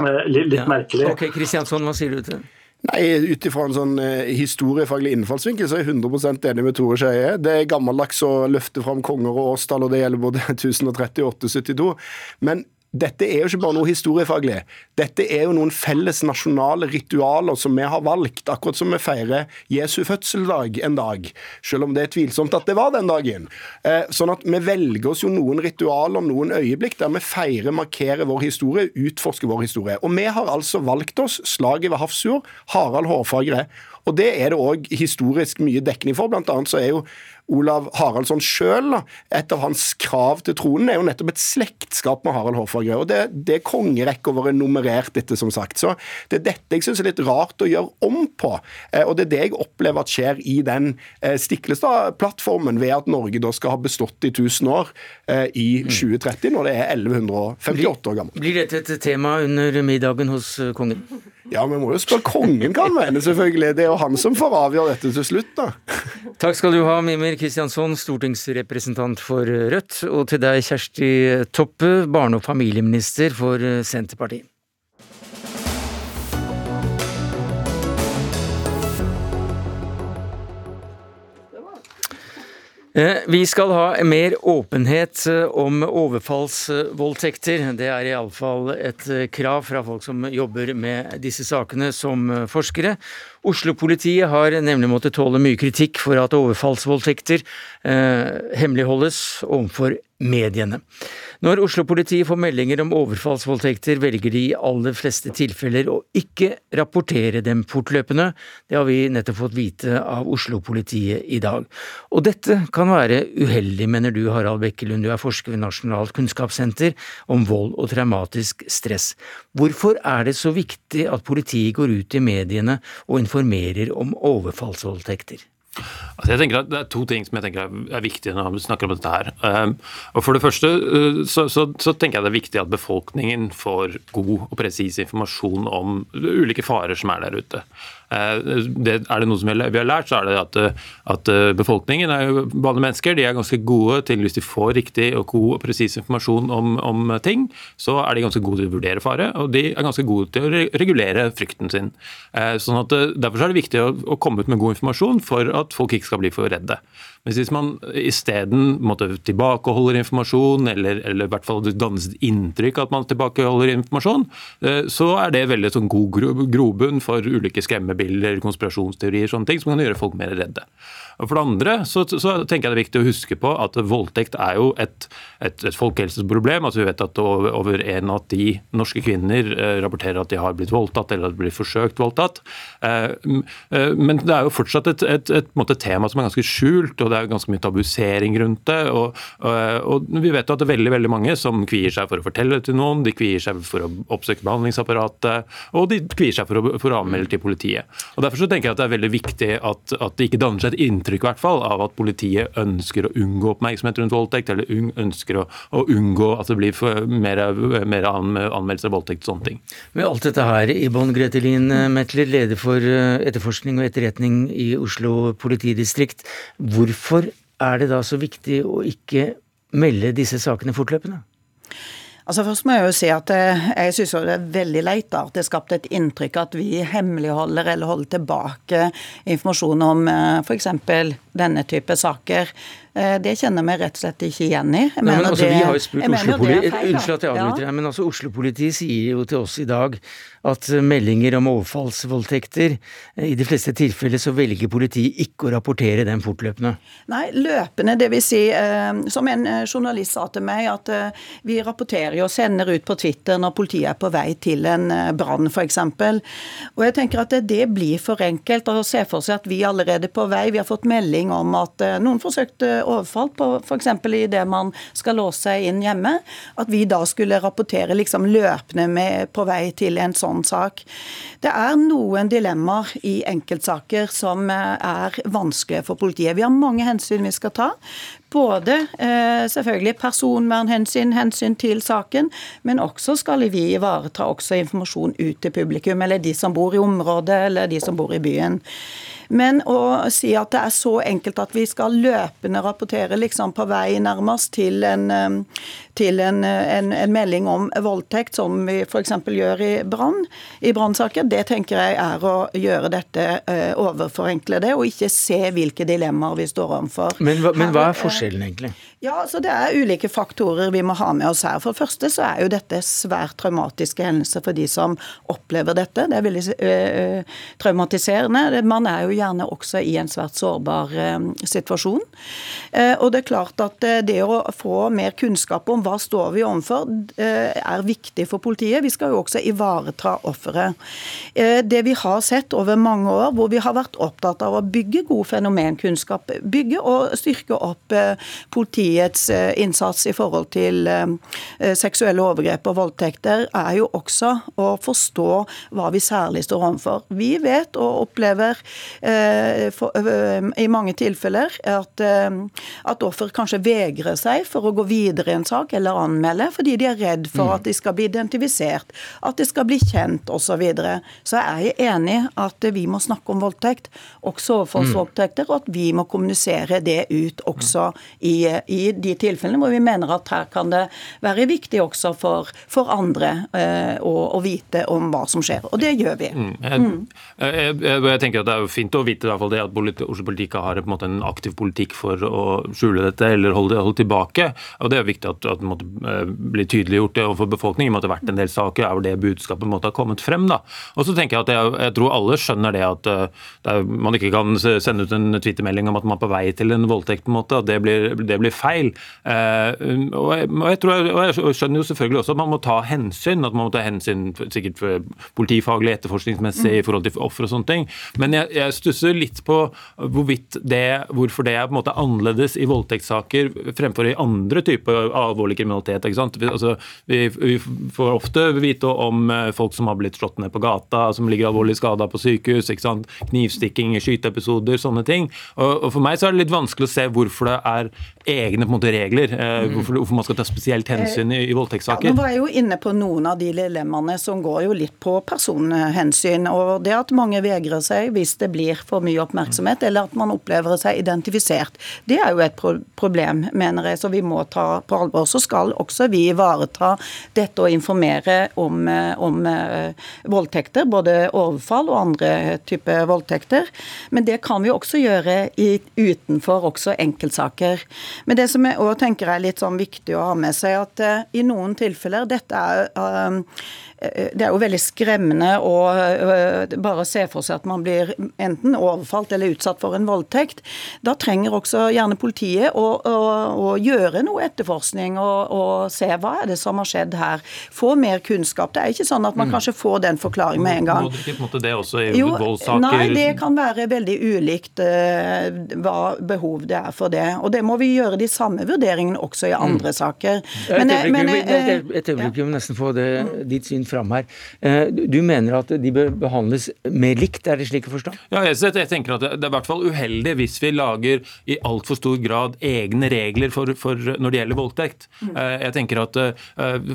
litt, litt ja. merkelig. Ok, Kristiansson, hva sier du til det? Nei, Ut ifra en sånn eh, historiefaglig innfallsvinkel så er jeg 100 enig med Tore Skeie. Det er gammeldags å løfte fram konger og årstall, og det gjelder både 1030 og 872. Men dette er jo ikke bare noe historiefaglig. Dette er jo noen felles nasjonale ritualer som vi har valgt, akkurat som vi feirer Jesu fødselsdag en dag. Selv om det er tvilsomt at det var den dagen. Eh, sånn at vi velger oss jo noen ritualer, noen øyeblikk der vi feirer, markerer vår historie, utforsker vår historie. Og vi har altså valgt oss slaget ved Hafrsfjord, Harald Hårfagre. Og Det er det òg historisk mye dekning for. Blant annet så er jo Olav Haraldsson sjøl, et av hans krav til tronen er jo nettopp et slektskap med Harald Hårfagre. Og det, det kongerekka våre nummerert etter, som sagt. Så det er dette jeg syns er litt rart å gjøre om på. Eh, og det er det jeg opplever at skjer i den eh, Stiklestad-plattformen, ved at Norge da skal ha bestått i 1000 år eh, i 2030, når det er 1158 år gammelt. Blir dette et tema under middagen hos kongen? Ja, vi må jo spørre kongen kan han mener, selvfølgelig. Det er jo han som får avgjøre dette til slutt, da. Takk skal du ha, Mimir Kristiansson, stortingsrepresentant for Rødt, og til deg, Kjersti Toppe, barne- og familieminister for Senterpartiet. Vi skal ha mer åpenhet eh, om overfallsvoldtekter. Det er iallfall et eh, krav fra folk som jobber med disse sakene som forskere. Oslo-politiet har nemlig måttet tåle mye kritikk for at overfallsvoldtekter eh, hemmeligholdes overfor mediene. Når Oslo-politiet får meldinger om overfallsvoldtekter, velger de i aller fleste tilfeller å ikke rapportere dem fortløpende. Det har vi nettopp fått vite av Oslo-politiet i dag. Og dette kan være uheldig, mener du Harald Bekkelund, du er forsker ved Nasjonalt kunnskapssenter om vold og traumatisk stress. Hvorfor er det så viktig at politiet går ut i mediene og informerer om overfallsvoldtekter? Altså jeg tenker at Det er to ting som jeg tenker er viktige når vi snakker om dette. her. Ehm, og For det første eh, så, så, så, tenker jeg det er viktig at befolkningen får god og presis informasjon om ulike farer som er der ute. Eh, det, er det noe som vi har lært, så er det at, at eh, befolkningen er jo vanlige mennesker. De er ganske gode til, hvis de får riktig og god og presis informasjon om, om, ting, så er de ganske gode til å vurdere fare, og de er ganske gode til å regulere frykten sin. Eh, sånn at Derfor er det viktig å, å komme ut med god informasjon for at folk ikke skal bli for redde. Men hvis man isteden tilbakeholder informasjon, eller, eller, i hvert fall dannes inntrykk at man tilbakeholder informasjon, så er det veldig sånn god grobunn for ulike skremmebilder konspirasjonsteorier, sånne ting, som kan gjøre folk mer redde. Og For det andre så, så, tenker jeg det er viktig å huske på at voldtekt er jo et, et, et folkehelseproblem. Altså Vi vet at over én av ti norske kvinner eh, rapporterer at de har blitt voldtatt eller at de blir forsøkt voldtatt. Eh, eh, men det er jo fortsatt et, et tema som er ganske skjult, og det er ganske mye tabusering rundt det. Og, og, og vi vet jo at det er veldig, veldig mange som kvier seg for å fortelle det til noen, de kvier seg for å oppsøke behandlingsapparatet, og de kvier seg for å, for å anmelde til politiet. Og Derfor så tenker jeg at det er veldig viktig at, at det ikke danner seg et inntrykk hvert fall, av at politiet ønsker å unngå oppmerksomhet rundt voldtekt, eller ønsker å, å unngå at det blir mer, mer anmeldelser av voldtekt og sånne ting. Med alt dette her Ibon Gretelin Metler, leder for eh, etterforskning og etterretning i Oslo politidistrikt. Hvorfor er det da så viktig å ikke melde disse sakene fortløpende? Altså Først må jeg jo si at eh, jeg syns det er veldig leit at det er skapt et inntrykk at vi hemmeligholder eller holder tilbake informasjon om eh, f.eks. denne type saker. Eh, det kjenner vi rett og slett ikke igjen i. Nei, men altså, det, vi har jo spurt Oslo-politiet Unnskyld at jeg avbryter ja. men altså Oslo-politiet sier jo til oss i dag at meldinger om overfallsvoldtekter eh, I de fleste tilfeller så velger politiet ikke å rapportere dem fortløpende. Nei, løpende. Det vil si, eh, som en journalist sa til meg, at vi rapporterer og sender ut på Twitter når politiet er på vei til en brann, f.eks. Og jeg tenker at det blir for enkelt å se for seg at vi allerede er på vei. Vi har fått melding om at noen forsøkte overfall, på f.eks. idet man skal låse inn hjemme, at vi da skulle rapportere liksom løpende med, på vei til en sånn sak. Det er noen dilemmaer i enkeltsaker som eh, er vanskelige for politiet. Vi har mange hensyn vi skal ta. Både eh, selvfølgelig personvernhensyn, hensyn til saken, men også skal vi ivareta også informasjon ut til publikum, eller de som bor i området, eller de som bor i byen. Men å si at det er så enkelt at vi skal løpende rapportere liksom på vei nærmest til en, til en, en, en melding om voldtekt, som vi f.eks. gjør i brann, i brannsaker, det tenker jeg er å gjøre dette uh, overforenkle det, og ikke se hvilke dilemmaer vi står overfor. Men, men hva er forskjellen, egentlig? Ja, så Det er ulike faktorer vi må ha med oss her. For det første så er jo dette svært traumatiske hendelser for de som opplever dette. Det er veldig øh, traumatiserende. Man er jo gjerne også i en svært sårbar øh, situasjon. Eh, og det er klart at det å få mer kunnskap om hva står vi overfor, øh, er viktig for politiet. Vi skal jo også ivareta offeret. Eh, det vi har sett over mange år, hvor vi har vært opptatt av å bygge god fenomenkunnskap, bygge og styrke opp politiets eh, innsats i forhold til eh, eh, seksuelle overgrep og voldtekter, er jo også å forstå hva vi særlig står overfor. Vi vet og opplever i mange tilfeller at, at offer kanskje vegrer seg for å gå videre i en sak eller anmelde, fordi de er redd for at de skal bli identifisert, at de skal bli kjent osv. Så, videre. så er jeg enig at vi må snakke om voldtekt, også overfallsvoldtekter, og at vi må kommunisere det ut også i, i de tilfellene hvor vi mener at her kan det være viktig også for, for andre eh, å, å, vite om hva som skjer. Og det gjør vi. Mm. Jeg, mm. jeg, jeg, jeg, tenker at Det er jo fint å vite i hvert fall det at Oslo politikk har en, en, aktiv politikk for å skjule dette eller holde det holde tilbake. og Det er viktig at, at måtte eh, bli tydeliggjort overfor befolkningen. Det måtte vært en del saker er det budskapet måtte ha kommet frem. da. Og så tenker Jeg at jeg, tror alle skjønner det at eh, det er, man ikke kan sende ut en twittermelding om at man er på vei til en voldtekt. på en måte, at det blir, det blir feil. Eh, og jeg, og jeg, tror, og jeg skjønner jo selvfølgelig også at man må ta hensyn. At man må ta hensyn sikkert politifaglig, etterforskningsmessig i forhold til offer og sånne ting. Men jeg, jeg stusser litt på hvorvidt det, hvorfor det er på en måte annerledes i voldtektssaker fremfor i andre typer alvorlig kriminalitet. ikke sant? Altså, vi, vi, får ofte vite om eh, folk som har blitt slått ned på gata, som ligger alvorlig skada på sykehus. ikke sant? Knivstikking, skyteepisoder, sånne ting. Og, og For meg så er det litt vanskelig å se hvorfor det er egne på en måte, regler. Eh, mm. Hvorfor, hvorfor, man skal ta spesielt hensyn i, i voldtektssaker. Ja, nå var jeg jo inne på noen av de dilemmaene som går jo litt på personhensyn. og Det at mange vegrer seg hvis det blir for mye oppmerksomhet, eller at man opplever seg identifisert. Det er jo et pro problem, mener jeg, så vi må ta på alvor. Så skal også vi ivareta dette og informere om, eh, om uh, voldtekter, både overfall og andre typer voldtekter. Men det kan vi også gjøre i, utenfor også enkeltsaker. Men det som jeg også tenker er litt sånn viktig å ha med seg, at uh, i noen tilfeller Dette er uh, det er jo veldig skremmende å øh, bare se for seg at man blir enten overfalt eller utsatt for en voldtekt. Da trenger også gjerne politiet å, å, å gjøre noe etterforskning og, og, se hva er det som har skjedd her. Få mer kunnskap. Det er ikke sånn at man mm. kanskje får den forklaringen med en gang. Må det ikke på en måte det også i jo, voldssaker? Nei, det kan være veldig ulikt uh, hva behov det er for det. Og det må vi gjøre de samme vurderingene også i andre mm. saker. Men, men, et øyeblikk, vi må nesten få det, ditt syn fram her. Eh, du mener at de bør behandles mer likt, er det slik å forstå? Ja, jeg tenker at det er i hvert fall uheldig hvis vi lager i altfor stor grad egne regler for, for når det gjelder voldtekt. Mm. Eh, jeg tenker at eh,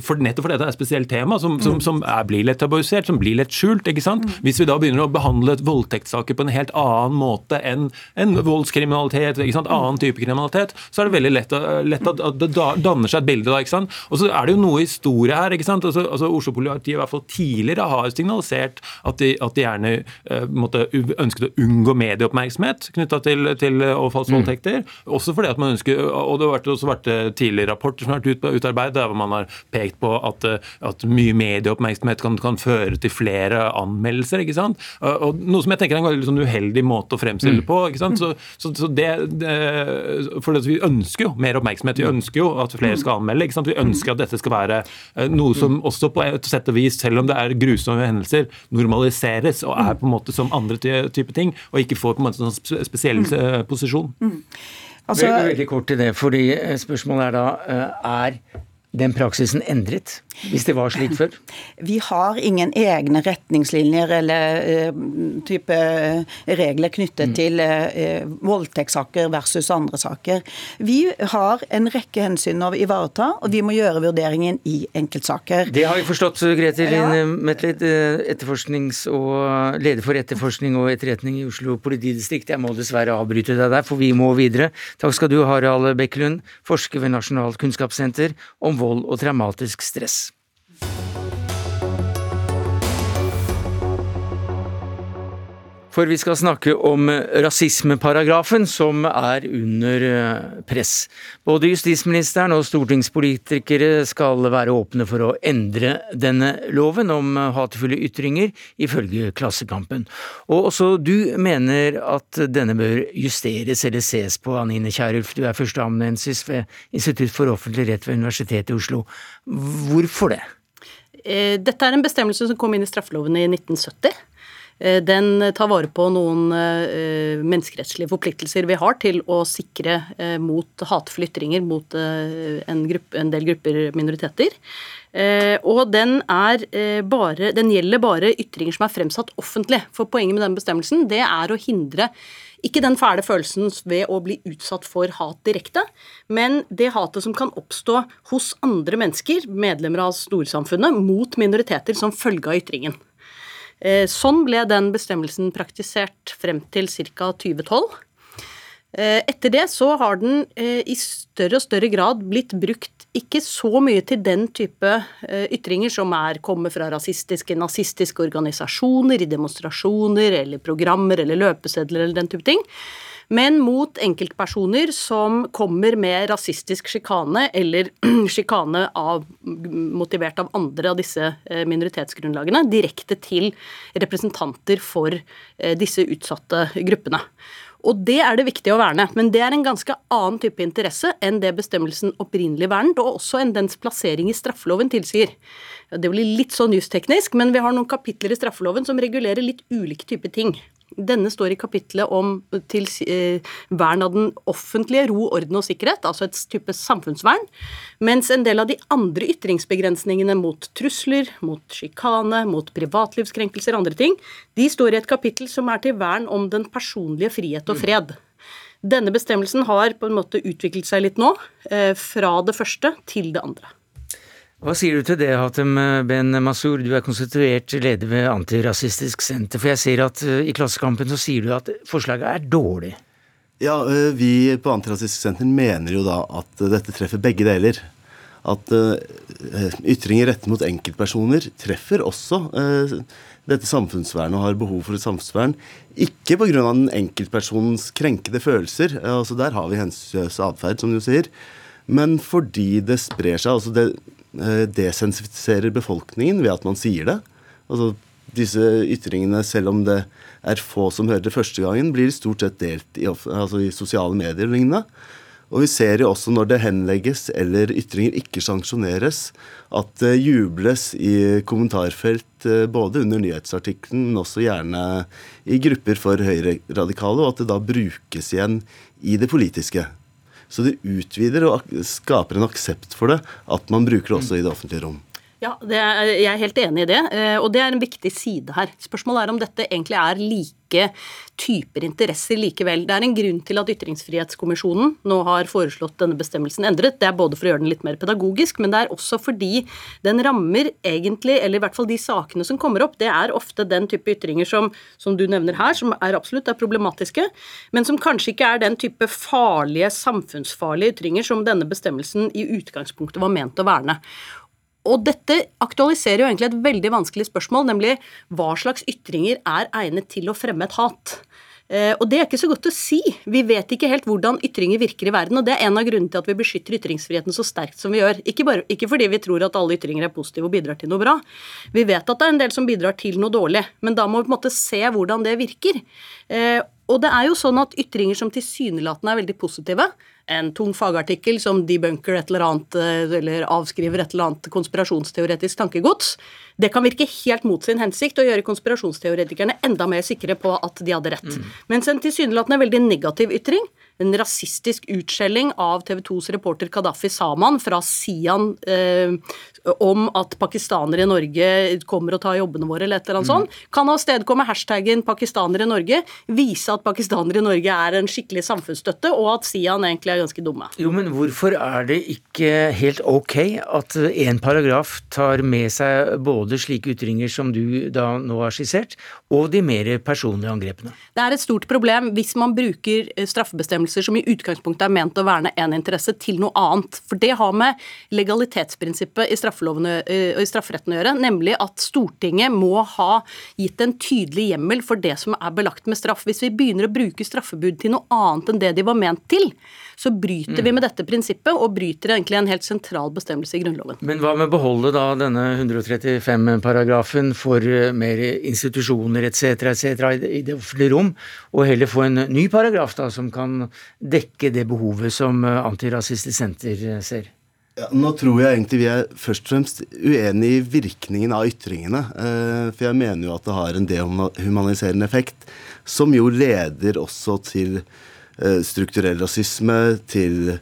for Nettopp fordi dette er et spesielt tema som, som, mm. som er, blir lett tabuisert, som blir lett skjult. ikke sant? Mm. Hvis vi da begynner å behandle voldtektssaker på en helt annen måte enn en voldskriminalitet, ikke sant? annen type kriminalitet, så er det veldig lett, lett at, at, det danner seg et bilde da. ikke sant? Og så er det jo noe historie her. ikke sant? Altså, altså Oslo-politiet i hvert fall tidligere har signalisert at de, at de gjerne uh, måtte, ønsket å unngå medieoppmerksomhet knytta til, til overfallsvoldtekter. Mm. Også fordi at man ønsker, og Det har også vært eh, tidligere rapporter som har vært utarbeidet der hvor man har pekt på at, eh, at mye medieoppmerksomhet kan, kan, føre til flere anmeldelser. ikke sant? Og Noe som jeg tenker er en litt sånn uheldig måte å fremstille mm. på. ikke sant? Så, så, så det, det, for Vi ønsker jo mer oppmerksomhet. Vi ønsker jo at flere skal anmelde. ikke sant? Vi ønsker at dette skal være noe som også på et sett og vis selv om det er grusomme hendelser, normaliseres og er på en måte som andre type ting, og ikke får på en måte en sånn spesiell mm. Eh, posisjon. Mm. Altså, Veldig kort til det, fordi eh, spørsmålet er da eh, er den praksisen endret? Hvis det var slik før? Vi har ingen egne retningslinjer eller uh, type regler knyttet mm. til uh, voldtektssaker versus andre saker. Vi har en rekke hensyn å ivareta, og vi må gjøre vurderingen i enkeltsaker. Det har vi forstått, Grete Linn. Metlid, etterforsknings- og leder for etterforskning og etterretning i Oslo politidistrikt. Jeg må dessverre avbryte deg der, for vi må videre. Takk skal du Harald Bekkelund, forsker ved Nasjonalt kunnskapssenter om vold og traumatisk stress. For vi skal snakke om rasismeparagrafen som er under eh, press. Både justisministeren og stortingspolitikere skal være åpne for å endre denne loven om hatefulle ytringer, ifølge Klassekampen. Og også du mener at denne bør justeres eller ses på, Anine Kierulf. Du er førsteamanuensis ved Institutt for offentlig rett ved Universitetet i Oslo. Hvorfor det? Eh, dette er en bestemmelse som kom inn i straffeloven i 1970. Eh, den tar vare på noen eh, menneskerettslige forpliktelser vi har til å sikre mot hatefulle ytringer mot en, gruppe, en, del grupper minoriteter. Og den, bare, den gjelder bare ytringer som er fremsatt offentlig. For poenget med den bestemmelsen det er å hindre ikke den fæle følelsen ved å bli utsatt for hat direkte, men det hatet som kan oppstå hos andre mennesker, medlemmer av storsamfunnet, mot minoriteter som følge av ytringen. Eh, sånn ble den bestemmelsen praktisert frem til ca. 2012. Eh, etter det så har den eh, i større og større grad blitt brukt ikke så mye til den type ytringer som er kommer fra rasistiske, nazistiske organisasjoner i demonstrasjoner eller programmer eller løpesedler eller den type ting men mot enkeltpersoner som kommer med rasistisk sjikane eller sjikane motivert av andre av disse eh, minoritetsgrunnlagene, direkte til representanter for eh, disse utsatte gruppene. Og det er det viktig å verne, men det er en ganske annen type interesse enn det bestemmelsen opprinnelig vernet, og også enn dens plassering i straffeloven tilsier. Det blir litt sånn justeknisk, men vi har noen kapitler i straffeloven som regulerer litt ulike typer ting. Denne står i kapitlet om til, eh, vern av den offentlige ro, orden og sikkerhet, altså et type samfunnsvern. Mens en del av de andre ytringsbegrensningene mot trusler, mot sjikane, mot privatlivskrenkelser og andre ting, de står i et kapittel som er til vern om den personlige frihet og fred. Denne bestemmelsen har på en måte utviklet seg litt nå, eh, fra det første til det andre. Hva sier du til det, Hatem Ben Masur, du er konstituert leder ved Antirasistisk Senter. For jeg ser at eh, i Klassekampen så sier du at forslaget er dårlig. Ja, eh, vi på Antirasistisk Senter mener jo da at dette treffer begge deler. At eh, ytringer rettet mot enkeltpersoner treffer også dette samfunnsvernet og har behov for et samfunnsvern. Ikke pga. den enkeltpersonens krenkede følelser, altså der har vi hensynsløs atferd, som du sier, men fordi det sprer seg. altså det Eh, desensifiserer befolkningen ved at man sier det. Altså disse ytringene, selv om det er få som hører det første gangen, blir stort sett delt i, altså i sosiale medier og lignende. Og vi ser jo også når det henlegges eller ytringer ikke sanksjoneres, at det jubles i kommentarfelt eh, både under nyhetsartikkelen, men også gjerne i grupper for høyreradikale, og at det da brukes igjen i det politiske. Så det utvider og skaper en aksept for det at man bruker det også i det offentlige rom. Ja, er, Jeg er helt enig i det, eh, og det er en viktig side her. Spørsmålet er om dette egentlig er like typer interesser likevel. Det er en grunn til at Ytringsfrihetskommisjonen nå har foreslått denne bestemmelsen endret. Det er både for å gjøre den litt mer pedagogisk, men det er også fordi den rammer egentlig, eller i hvert fall de sakene som kommer opp, det er ofte den type ytringer som, som du nevner her, som er absolutt er problematiske, men som kanskje ikke er den type farlige, samfunnsfarlige ytringer som denne bestemmelsen i utgangspunktet var ment å verne. Og dette aktualiserer jo egentlig et veldig vanskelig spørsmål, nemlig hva slags ytringer er egnet til å fremme et hat? Eh, og det er ikke så godt å si. Vi vet ikke helt hvordan ytringer virker i verden, og det er en av grunnene til at vi beskytter ytringsfriheten så sterkt som vi gjør. Ikke, bare, ikke fordi vi tror at alle ytringer er positive og bidrar til noe bra. Vi vet at det er en del som bidrar til noe dårlig, men da må vi på en måte se hvordan det virker. Og det er jo sånn at ytringer som tilsynelatende er veldig positive, en tung fagartikkel som debunker et eller annet, eh, eller avskriver et eller annet konspirasjonsteoretisk tankegods, det kan virke helt mot sin hensikt og gjøre konspirasjonsteoretikerne enda mer sikre på at de hadde rett. Mm. Mens en tilsynelatende veldig negativ ytring en rasistisk utskjelling av TV 2s reporter Kadafi Saman fra Sian eh, om at pakistanere i Norge kommer og tar jobbene våre, eller et eller annet mm. sånt, kan avstedkomme hashtaggen 'pakistanere i Norge', vise at pakistanere i Norge er en skikkelig samfunnsstøtte, og at Sian egentlig er ganske dumme. Jo, men hvorfor er det ikke helt ok at en paragraf tar med seg både slike ytringer som du da nå har skissert, og de mer personlige angrepene? Det er et stort problem hvis man bruker straffebestemmelser bestemmelser som i utgangspunktet er ment å verne én interesse, til noe annet. For det har med legalitetsprinsippet i i strafferetten å gjøre, nemlig at Stortinget må ha gitt en tydelig hjemmel for det som er belagt med straff. Hvis vi begynner å bruke straffebud til noe annet enn det de var ment til, så bryter mm. vi med dette prinsippet og bryter egentlig en helt sentral bestemmelse i Grunnloven. Men hva med å beholde da denne 135-paragrafen for mer institusjoner etc. etc. i det offentlige rom, og heller få en ny paragraf da som kan dekke det behovet som Antirasistisk Senter ser? Ja, nå tror jeg egentlig vi er først og fremst uenig i virkningen av ytringene. Eh, for jeg mener jo at det har en dehumaniserende effekt, som jo leder også til eh, strukturell rasisme, til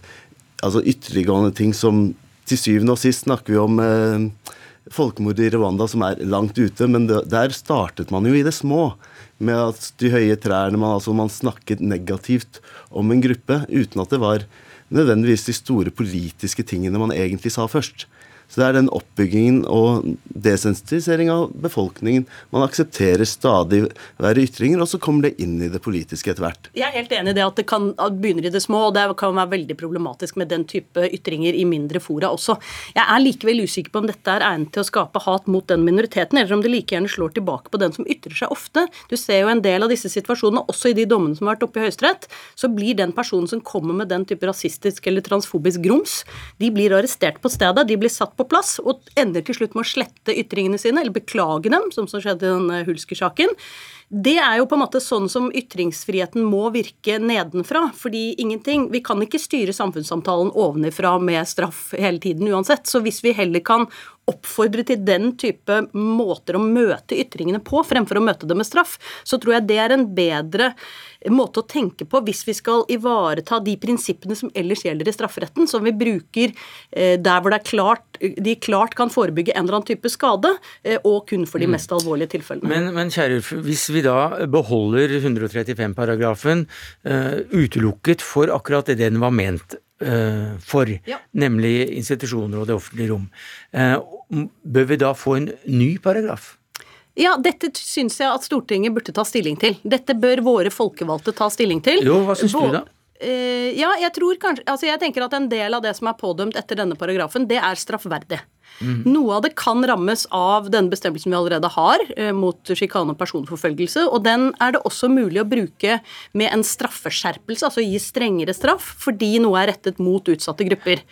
altså ytterliggående ting som til syvende og sist snakker vi om eh, folkemordet i Rwanda som er langt ute, men der startet man jo i det små. Med at de høye trærne man, altså man snakket negativt om en gruppe uten at det var nødvendigvis de store politiske tingene man egentlig sa først. Så det er den oppbyggingen og desensitisering av befolkningen. Man aksepterer stadig verre ytringer, og så kommer det inn i det politiske etter hvert. Jeg er helt enig i det at det kan begynner i det små, og det kan være veldig problematisk med den type ytringer i mindre fora også. Jeg er likevel usikker på om dette er egnet til å skape hat mot den minoriteten, eller om det like gjerne slår tilbake på den som ytrer seg ofte. Du ser jo en del av disse situasjonene, også i de dommene som har vært oppe i Høyesterett, så blir den personen som kommer med den type rasistisk eller transfobisk grums, de blir arrestert på stedet, de blir satt på plass, og ender til slutt med å slette ytringene sine, eller beklage dem, som som skjedde i denne Hulsker-saken. Det er jo på en måte sånn som ytringsfriheten må virke nedenfra. Fordi ingenting Vi kan ikke styre samfunnssamtalen ovenifra med straff hele tiden uansett. Så hvis vi heller kan oppfordre til den type måter å møte ytringene på, fremfor å møte det med straff, så tror jeg det er en bedre måte å tenke på hvis vi skal ivareta de prinsippene som ellers gjelder i strafferetten, som vi bruker eh, der hvor det klart, de klart kan forebygge en eller annen type skade, eh, og kun for de mm. mest alvorlige tilfellene. Men, men kjære, hvis vi da beholder 135-paragrafen uh, eh, utelukket for akkurat det den var ment for, ja. nemlig institusjoner og det offentlige rom, uh, bør vi da få en ny paragraf? Ja, dette syns jeg at Stortinget burde ta stilling til. Dette bør våre folkevalgte ta stilling til. Jo, hva syns du da? Uh, ja, jeg tror kanskje Altså, jeg tenker at en del av det som er pådømt etter denne paragrafen, det er straffverdig. Mm. Noe av det kan rammes av den bestemmelsen vi allerede har eh, mot sjikane og personforfølgelse. Og den er det også mulig å bruke med en straffeskjerpelse, altså gi strengere straff fordi noe er rettet mot utsatte grupper.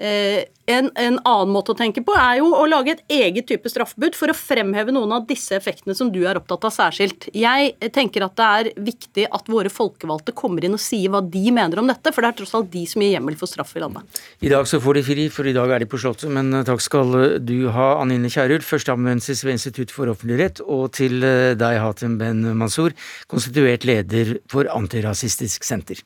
Eh, en, en, annen måte å tenke på er jo å lage et eget type straffebud for å fremheve noen av disse effektene som du er opptatt av særskilt. Jeg tenker at det er viktig at våre folkevalgte kommer inn og sier hva de mener om dette, for det er tross alt de som gir hjemmel for straff i landet. I dag så får de fri, for i dag er de på Slottet, men eh, takk skal du ha, Anine Kierulf, førsteamanuensis ved Institutt for offentlig rett, og til eh, deg, Hatem Ben Mansour, konstituert leder for Antirasistisk Senter.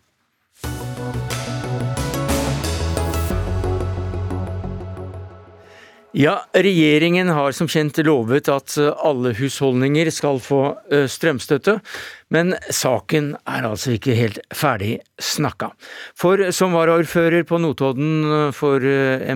Ja, regjeringen har som kjent lovet at eh, alle husholdninger skal få eh, strømstøtte, men saken er altså ikke helt ferdig snakka. For som varaordfører på Notodden eh, for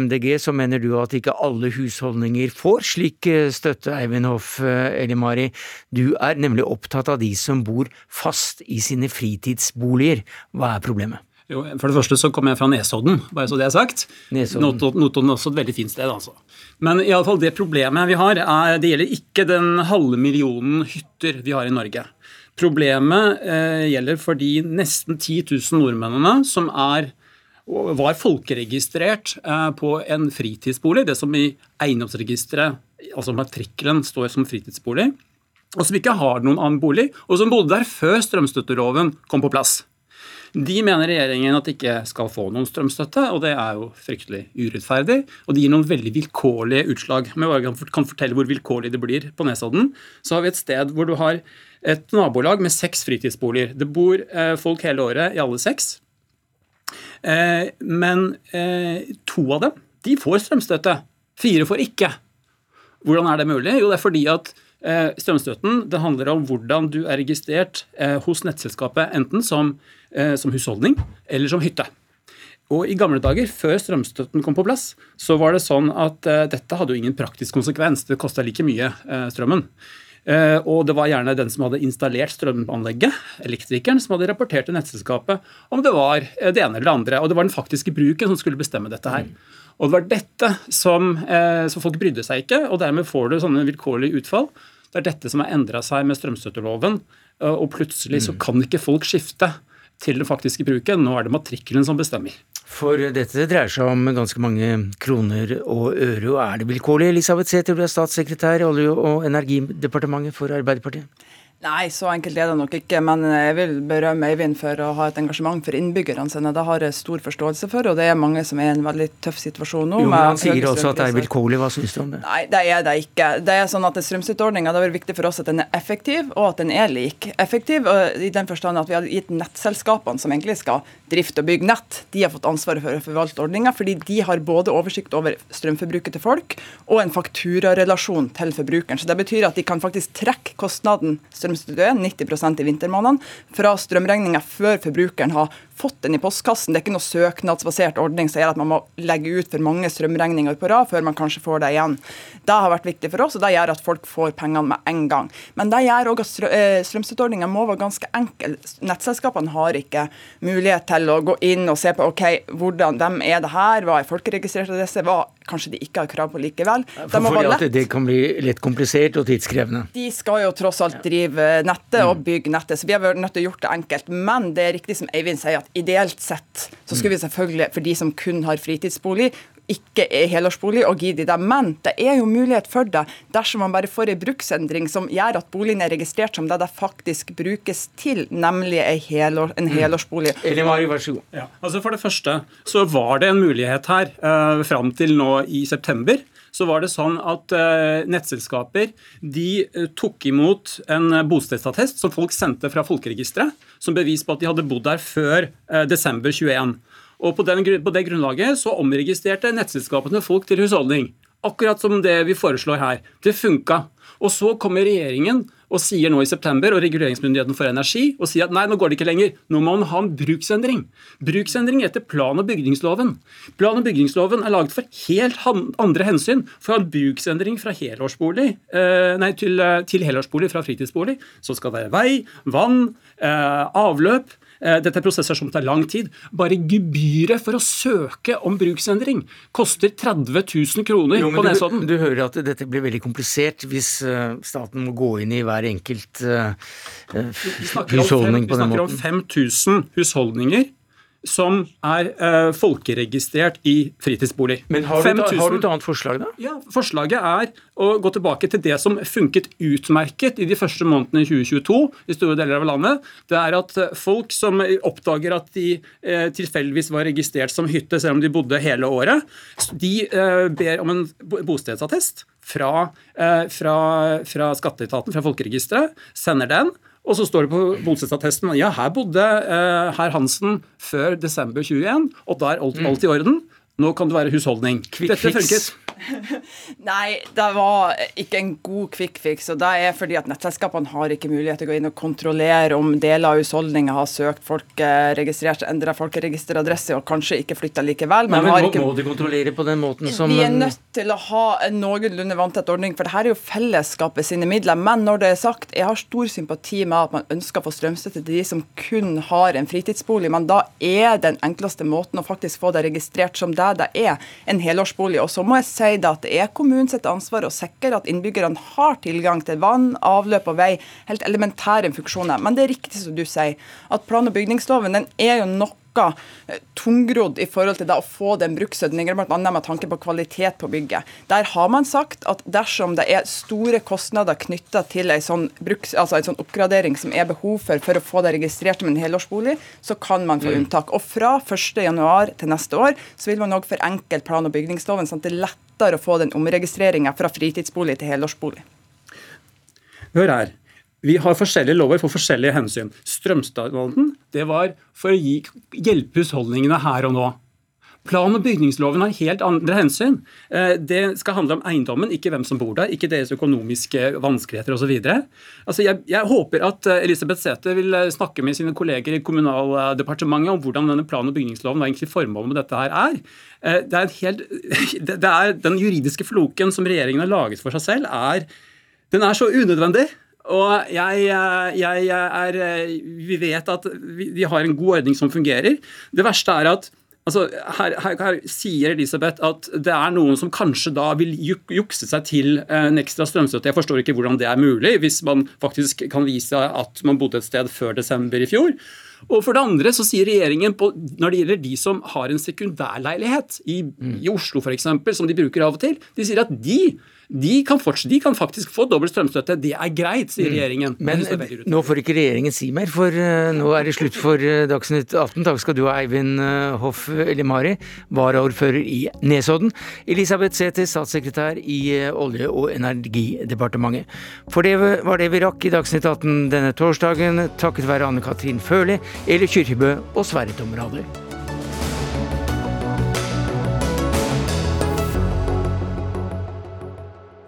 MDG, så mener du at ikke alle husholdninger får slik støtte, Eivind Hoff Elimari. Du er nemlig opptatt av de som bor fast i sine fritidsboliger. Hva er problemet? Jo, for det første så kommer jeg fra Nesodden, bare så det er sagt. Nesodden. Notodden er også et veldig fint sted, altså. Men i alle fall det problemet vi har, er, det gjelder ikke den halve millionen hytter vi har i Norge. Problemet eh, gjelder for de nesten 10 000 nordmennene som er var folkeregistrert eh, på en fritidsbolig, det som i eiendomsregisteret, altså matrikkelen, står som fritidsbolig, og som ikke har noen annen bolig, og som bodde der før strømstøtteloven kom på plass. De mener regjeringen at de ikke skal få noen strømstøtte, og det er jo fryktelig urettferdig. Og det gir noen veldig vilkårlige utslag. Om jeg kan fortelle hvor vilkårlig det blir på Nesodden, så har vi et sted hvor du har et nabolag med seks fritidsboliger. Det bor eh, folk hele året i alle seks. Eh, men eh, to av dem de får strømstøtte. Fire får ikke. Hvordan er det mulig? Jo, det er fordi at strømstøtten det handler om hvordan du er registrert hos nettselskapet, enten som som husholdning eller som hytte. Og I gamle dager, før strømstøtten kom på plass, så var det sånn at uh, dette hadde jo ingen praktisk konsekvens. Det kosta like mye uh, strømmen. Uh, og det var gjerne den som hadde installert strømanlegget, elektrikeren, som hadde rapportert til nettselskapet om det var det ene eller det andre. Og det var den faktiske bruken som skulle bestemme dette her. Og det var dette som, eh, som folk brydde seg ikke, og dermed får du sånne vilkårlige utfall. Det er dette som har endra seg med strømstøtteloven, eh, og plutselig så kan ikke folk skifte til den faktiske bruken. Nå er det matrikkelen som bestemmer. For dette dreier seg om ganske mange kroner og øre, og er det vilkårlig? Elisabeth Sæther, du er statssekretær i Olje- og energidepartementet for Arbeiderpartiet. Nei, så enkelt er det nok ikke. Men jeg vil berømme Eivind for å ha et engasjement for innbyggerne sine. Det har jeg stor forståelse for, og det er mange som er i en veldig tøff situasjon nå. Jo, men Han sier også at det er vilkårlig. Hva syns du om det? Nei, det er det ikke. Det er sånn at Strømstøtteordninga har vært viktig for oss at den er effektiv, og at den er lik. Effektiv og i den forstand at vi har gitt nettselskapene, som egentlig skal drifte og bygge nett, de har fått ansvaret for å forvalte ordninga, fordi de har både oversikt over strømforbruket til folk og en fakturarelasjon til forbrukeren. Så Det betyr at de kan faktisk trekke kostnaden strømstøtte er, 90 i vintermånedene, fra strømregninga før forbrukeren har fått den i postkassen. Det er ikke noe søknadsbasert ordning som gjør at man må legge ut for mange strømregninger på rad før man kanskje får det igjen. Det har vært viktig for oss, og det gjør at folk får pengene med en gang. Men det gjør òg at eh, strømstøtteordninga må være ganske enkel. Nettselskapene har ikke mulighet til å gå inn og se på ok, hvordan, hvem er det her, hva er folkeregistrert adresse, hva kanskje de ikke har krav på likevel. Det For, må fordi at det kan bli lett komplisert og tidskrevende. De skal jo tross alt drive nettet og bygge nettet, så vi har vært nødt til å gjøre det enkelt. Men det er riktig som Eivind sier, at ideelt sett så skulle vi selvfølgelig, for de som kun har fritidsbolig, ikke er helårsbolig, og gi de det. Men det er jo mulighet for det dersom man bare får en bruksendring som gjør at boligen er registrert som det det faktisk brukes til, nemlig en, helår, en helårsbolig. Så god. Ja, altså For det første så var det en mulighet her eh, fram til nå i september. Så var det sånn at eh, nettselskaper de eh, tok imot en bostedsattest som folk sendte fra folkeregisteret, som bevis på at de hadde bodd der før eh, desember 21. Og på, den, på det grunnlaget så omregistrerte nettselskapene folk til husholdning. Akkurat som det vi foreslår her. Det funka. Og så kommer regjeringen og sier nå i september, og Reguleringsmyndigheten for energi, og sier at nei, nå går det ikke lenger. Nå må man ha en bruksendring. Bruksendring etter plan- og bygningsloven. Plan- og bygningsloven er laget for helt andre hensyn. For en bruksendring fra helårsbolig eh, nei, til, eh, til helårsbolig fra fritidsbolig, så skal det være vei, vann, eh, avløp. Eh, Dette er prosesser som tar lang tid. Bare gebyret for å søke om bruksendring koster 30 000 kroner Jo, på Nesodden. du, du hører at dette blir veldig komplisert hvis eh, staten må gå inn i hver enkelt uh, husholdning Vi snakker om, fem, husholdning vi snakker om måten. 5000 husholdninger som er uh, folkeregistrert i fritidsbolig. Men har du, et- 5000 har du et annet forslag, da? Ja, Forslaget er å gå tilbake til det som funket utmerket i de første månedene i 2022 i store deler av landet. Det er at eh, folk som oppdager at de uh, tilfeldigvis var registrert som hytte selv om de bodde hele året, de uh, ber om en bostedsattest fra, fra, fra skatteetaten, fra folkeregisteret, sender den. Og så står det på bostedsattesten ja, her bodde eh, herr Hansen før desember 21, og da er alt, alt i orden. Nå kan det være husholdning. Quick Dette fix. funket. Nei, det var ikke en god quick fix. og Det er fordi at nettselskapene har ikke mulighet til å gå inn og kontrollere om deler av husholdninga har søkt folkeregistrert, endra folkeregisteradresse og kanskje ikke flytta likevel. Nei, Men men har må, ikke må du kontrollere på den måten som vi er nødt til å ha en noenlunde vanntett ordning, for det her er jo fellesskapet sine midler. Men når det er sagt, jeg har stor sympati med at man ønsker å få strømstøtte til de som kun har en fritidsbolig, men da er den enkleste måten å faktisk få det registrert som det det er, en helårsbolig. Og så må jeg si det at det er kommunens ansvar å sikre at innbyggerne har tilgang til vann, avløp og vei, helt elementære funksjoner. Men det er riktig som du sier, at plan- og bygningsloven den er jo noe eh, tungrodd i forhold til det å få den bruksordningen, bl.a. med tanke på kvalitet på bygget. Der har man sagt at dersom det er store kostnader knytta til en sånn, bruks, altså en sånn oppgradering som er behov for for å få det registrert som en helårsbolig, så kan man få Mm. unntak. Og fra 1.1 til neste år så vil man òg forenkle plan- og bygningsloven, sånn at det er lettere å få den omregistreringa fra fritidsbolig til helårsbolig. Hør her. Vi har forskjellige lover for forskjellige hensyn. Strømstønaden det var for å gi, hjelpe husholdningene her og nå. Plan- og bygningsloven har helt andre hensyn. Eh, Det skal handle om eiendommen, ikke hvem som bor der, ikke deres økonomiske vanskeligheter osv. Altså jeg, jeg håper at eh, Elisabeth Sæther vil eh, snakke med sine kolleger i Kommunaldepartementet om hvordan denne plan- og bygningsloven, hva egentlig formålet med dette her er. Det er, helt, det er Den juridiske floken som regjeringen har laget for seg selv, er, den er så unødvendig. Og jeg, jeg er, vi vet at vi, vi har en god ordning som fungerer. Det verste er at Altså, her, her, her, sier Elisabeth at det er noen som kanskje da vil juk jukse seg til en ekstra strømstøtte. Jeg forstår ikke hvordan det er mulig, hvis man faktisk kan vise at man bodde et sted før desember i fjor. Og for det andre så sier regjeringen på, når det gjelder de som har en sekundærleilighet i, i Oslo f.eks., som de bruker av og til, de sier at de de kan, fortsatt, de kan faktisk få dobbelt strømstøtte. Det er greit, sier regjeringen. Men nå får ikke regjeringen si mer, for uh, nå er det slutt for uh, Dagsnytt 18. Takk skal du ha, Eivind uh, Hoff Elimari, varaordfører i Nesodden. Elisabeth Sæther, statssekretær i Olje- og energidepartementet. For det var det vi rakk i Dagsnytt 18 denne torsdagen, takket være Anne Katrin Føhli, Eli Kyrkjebø og Sverre Tom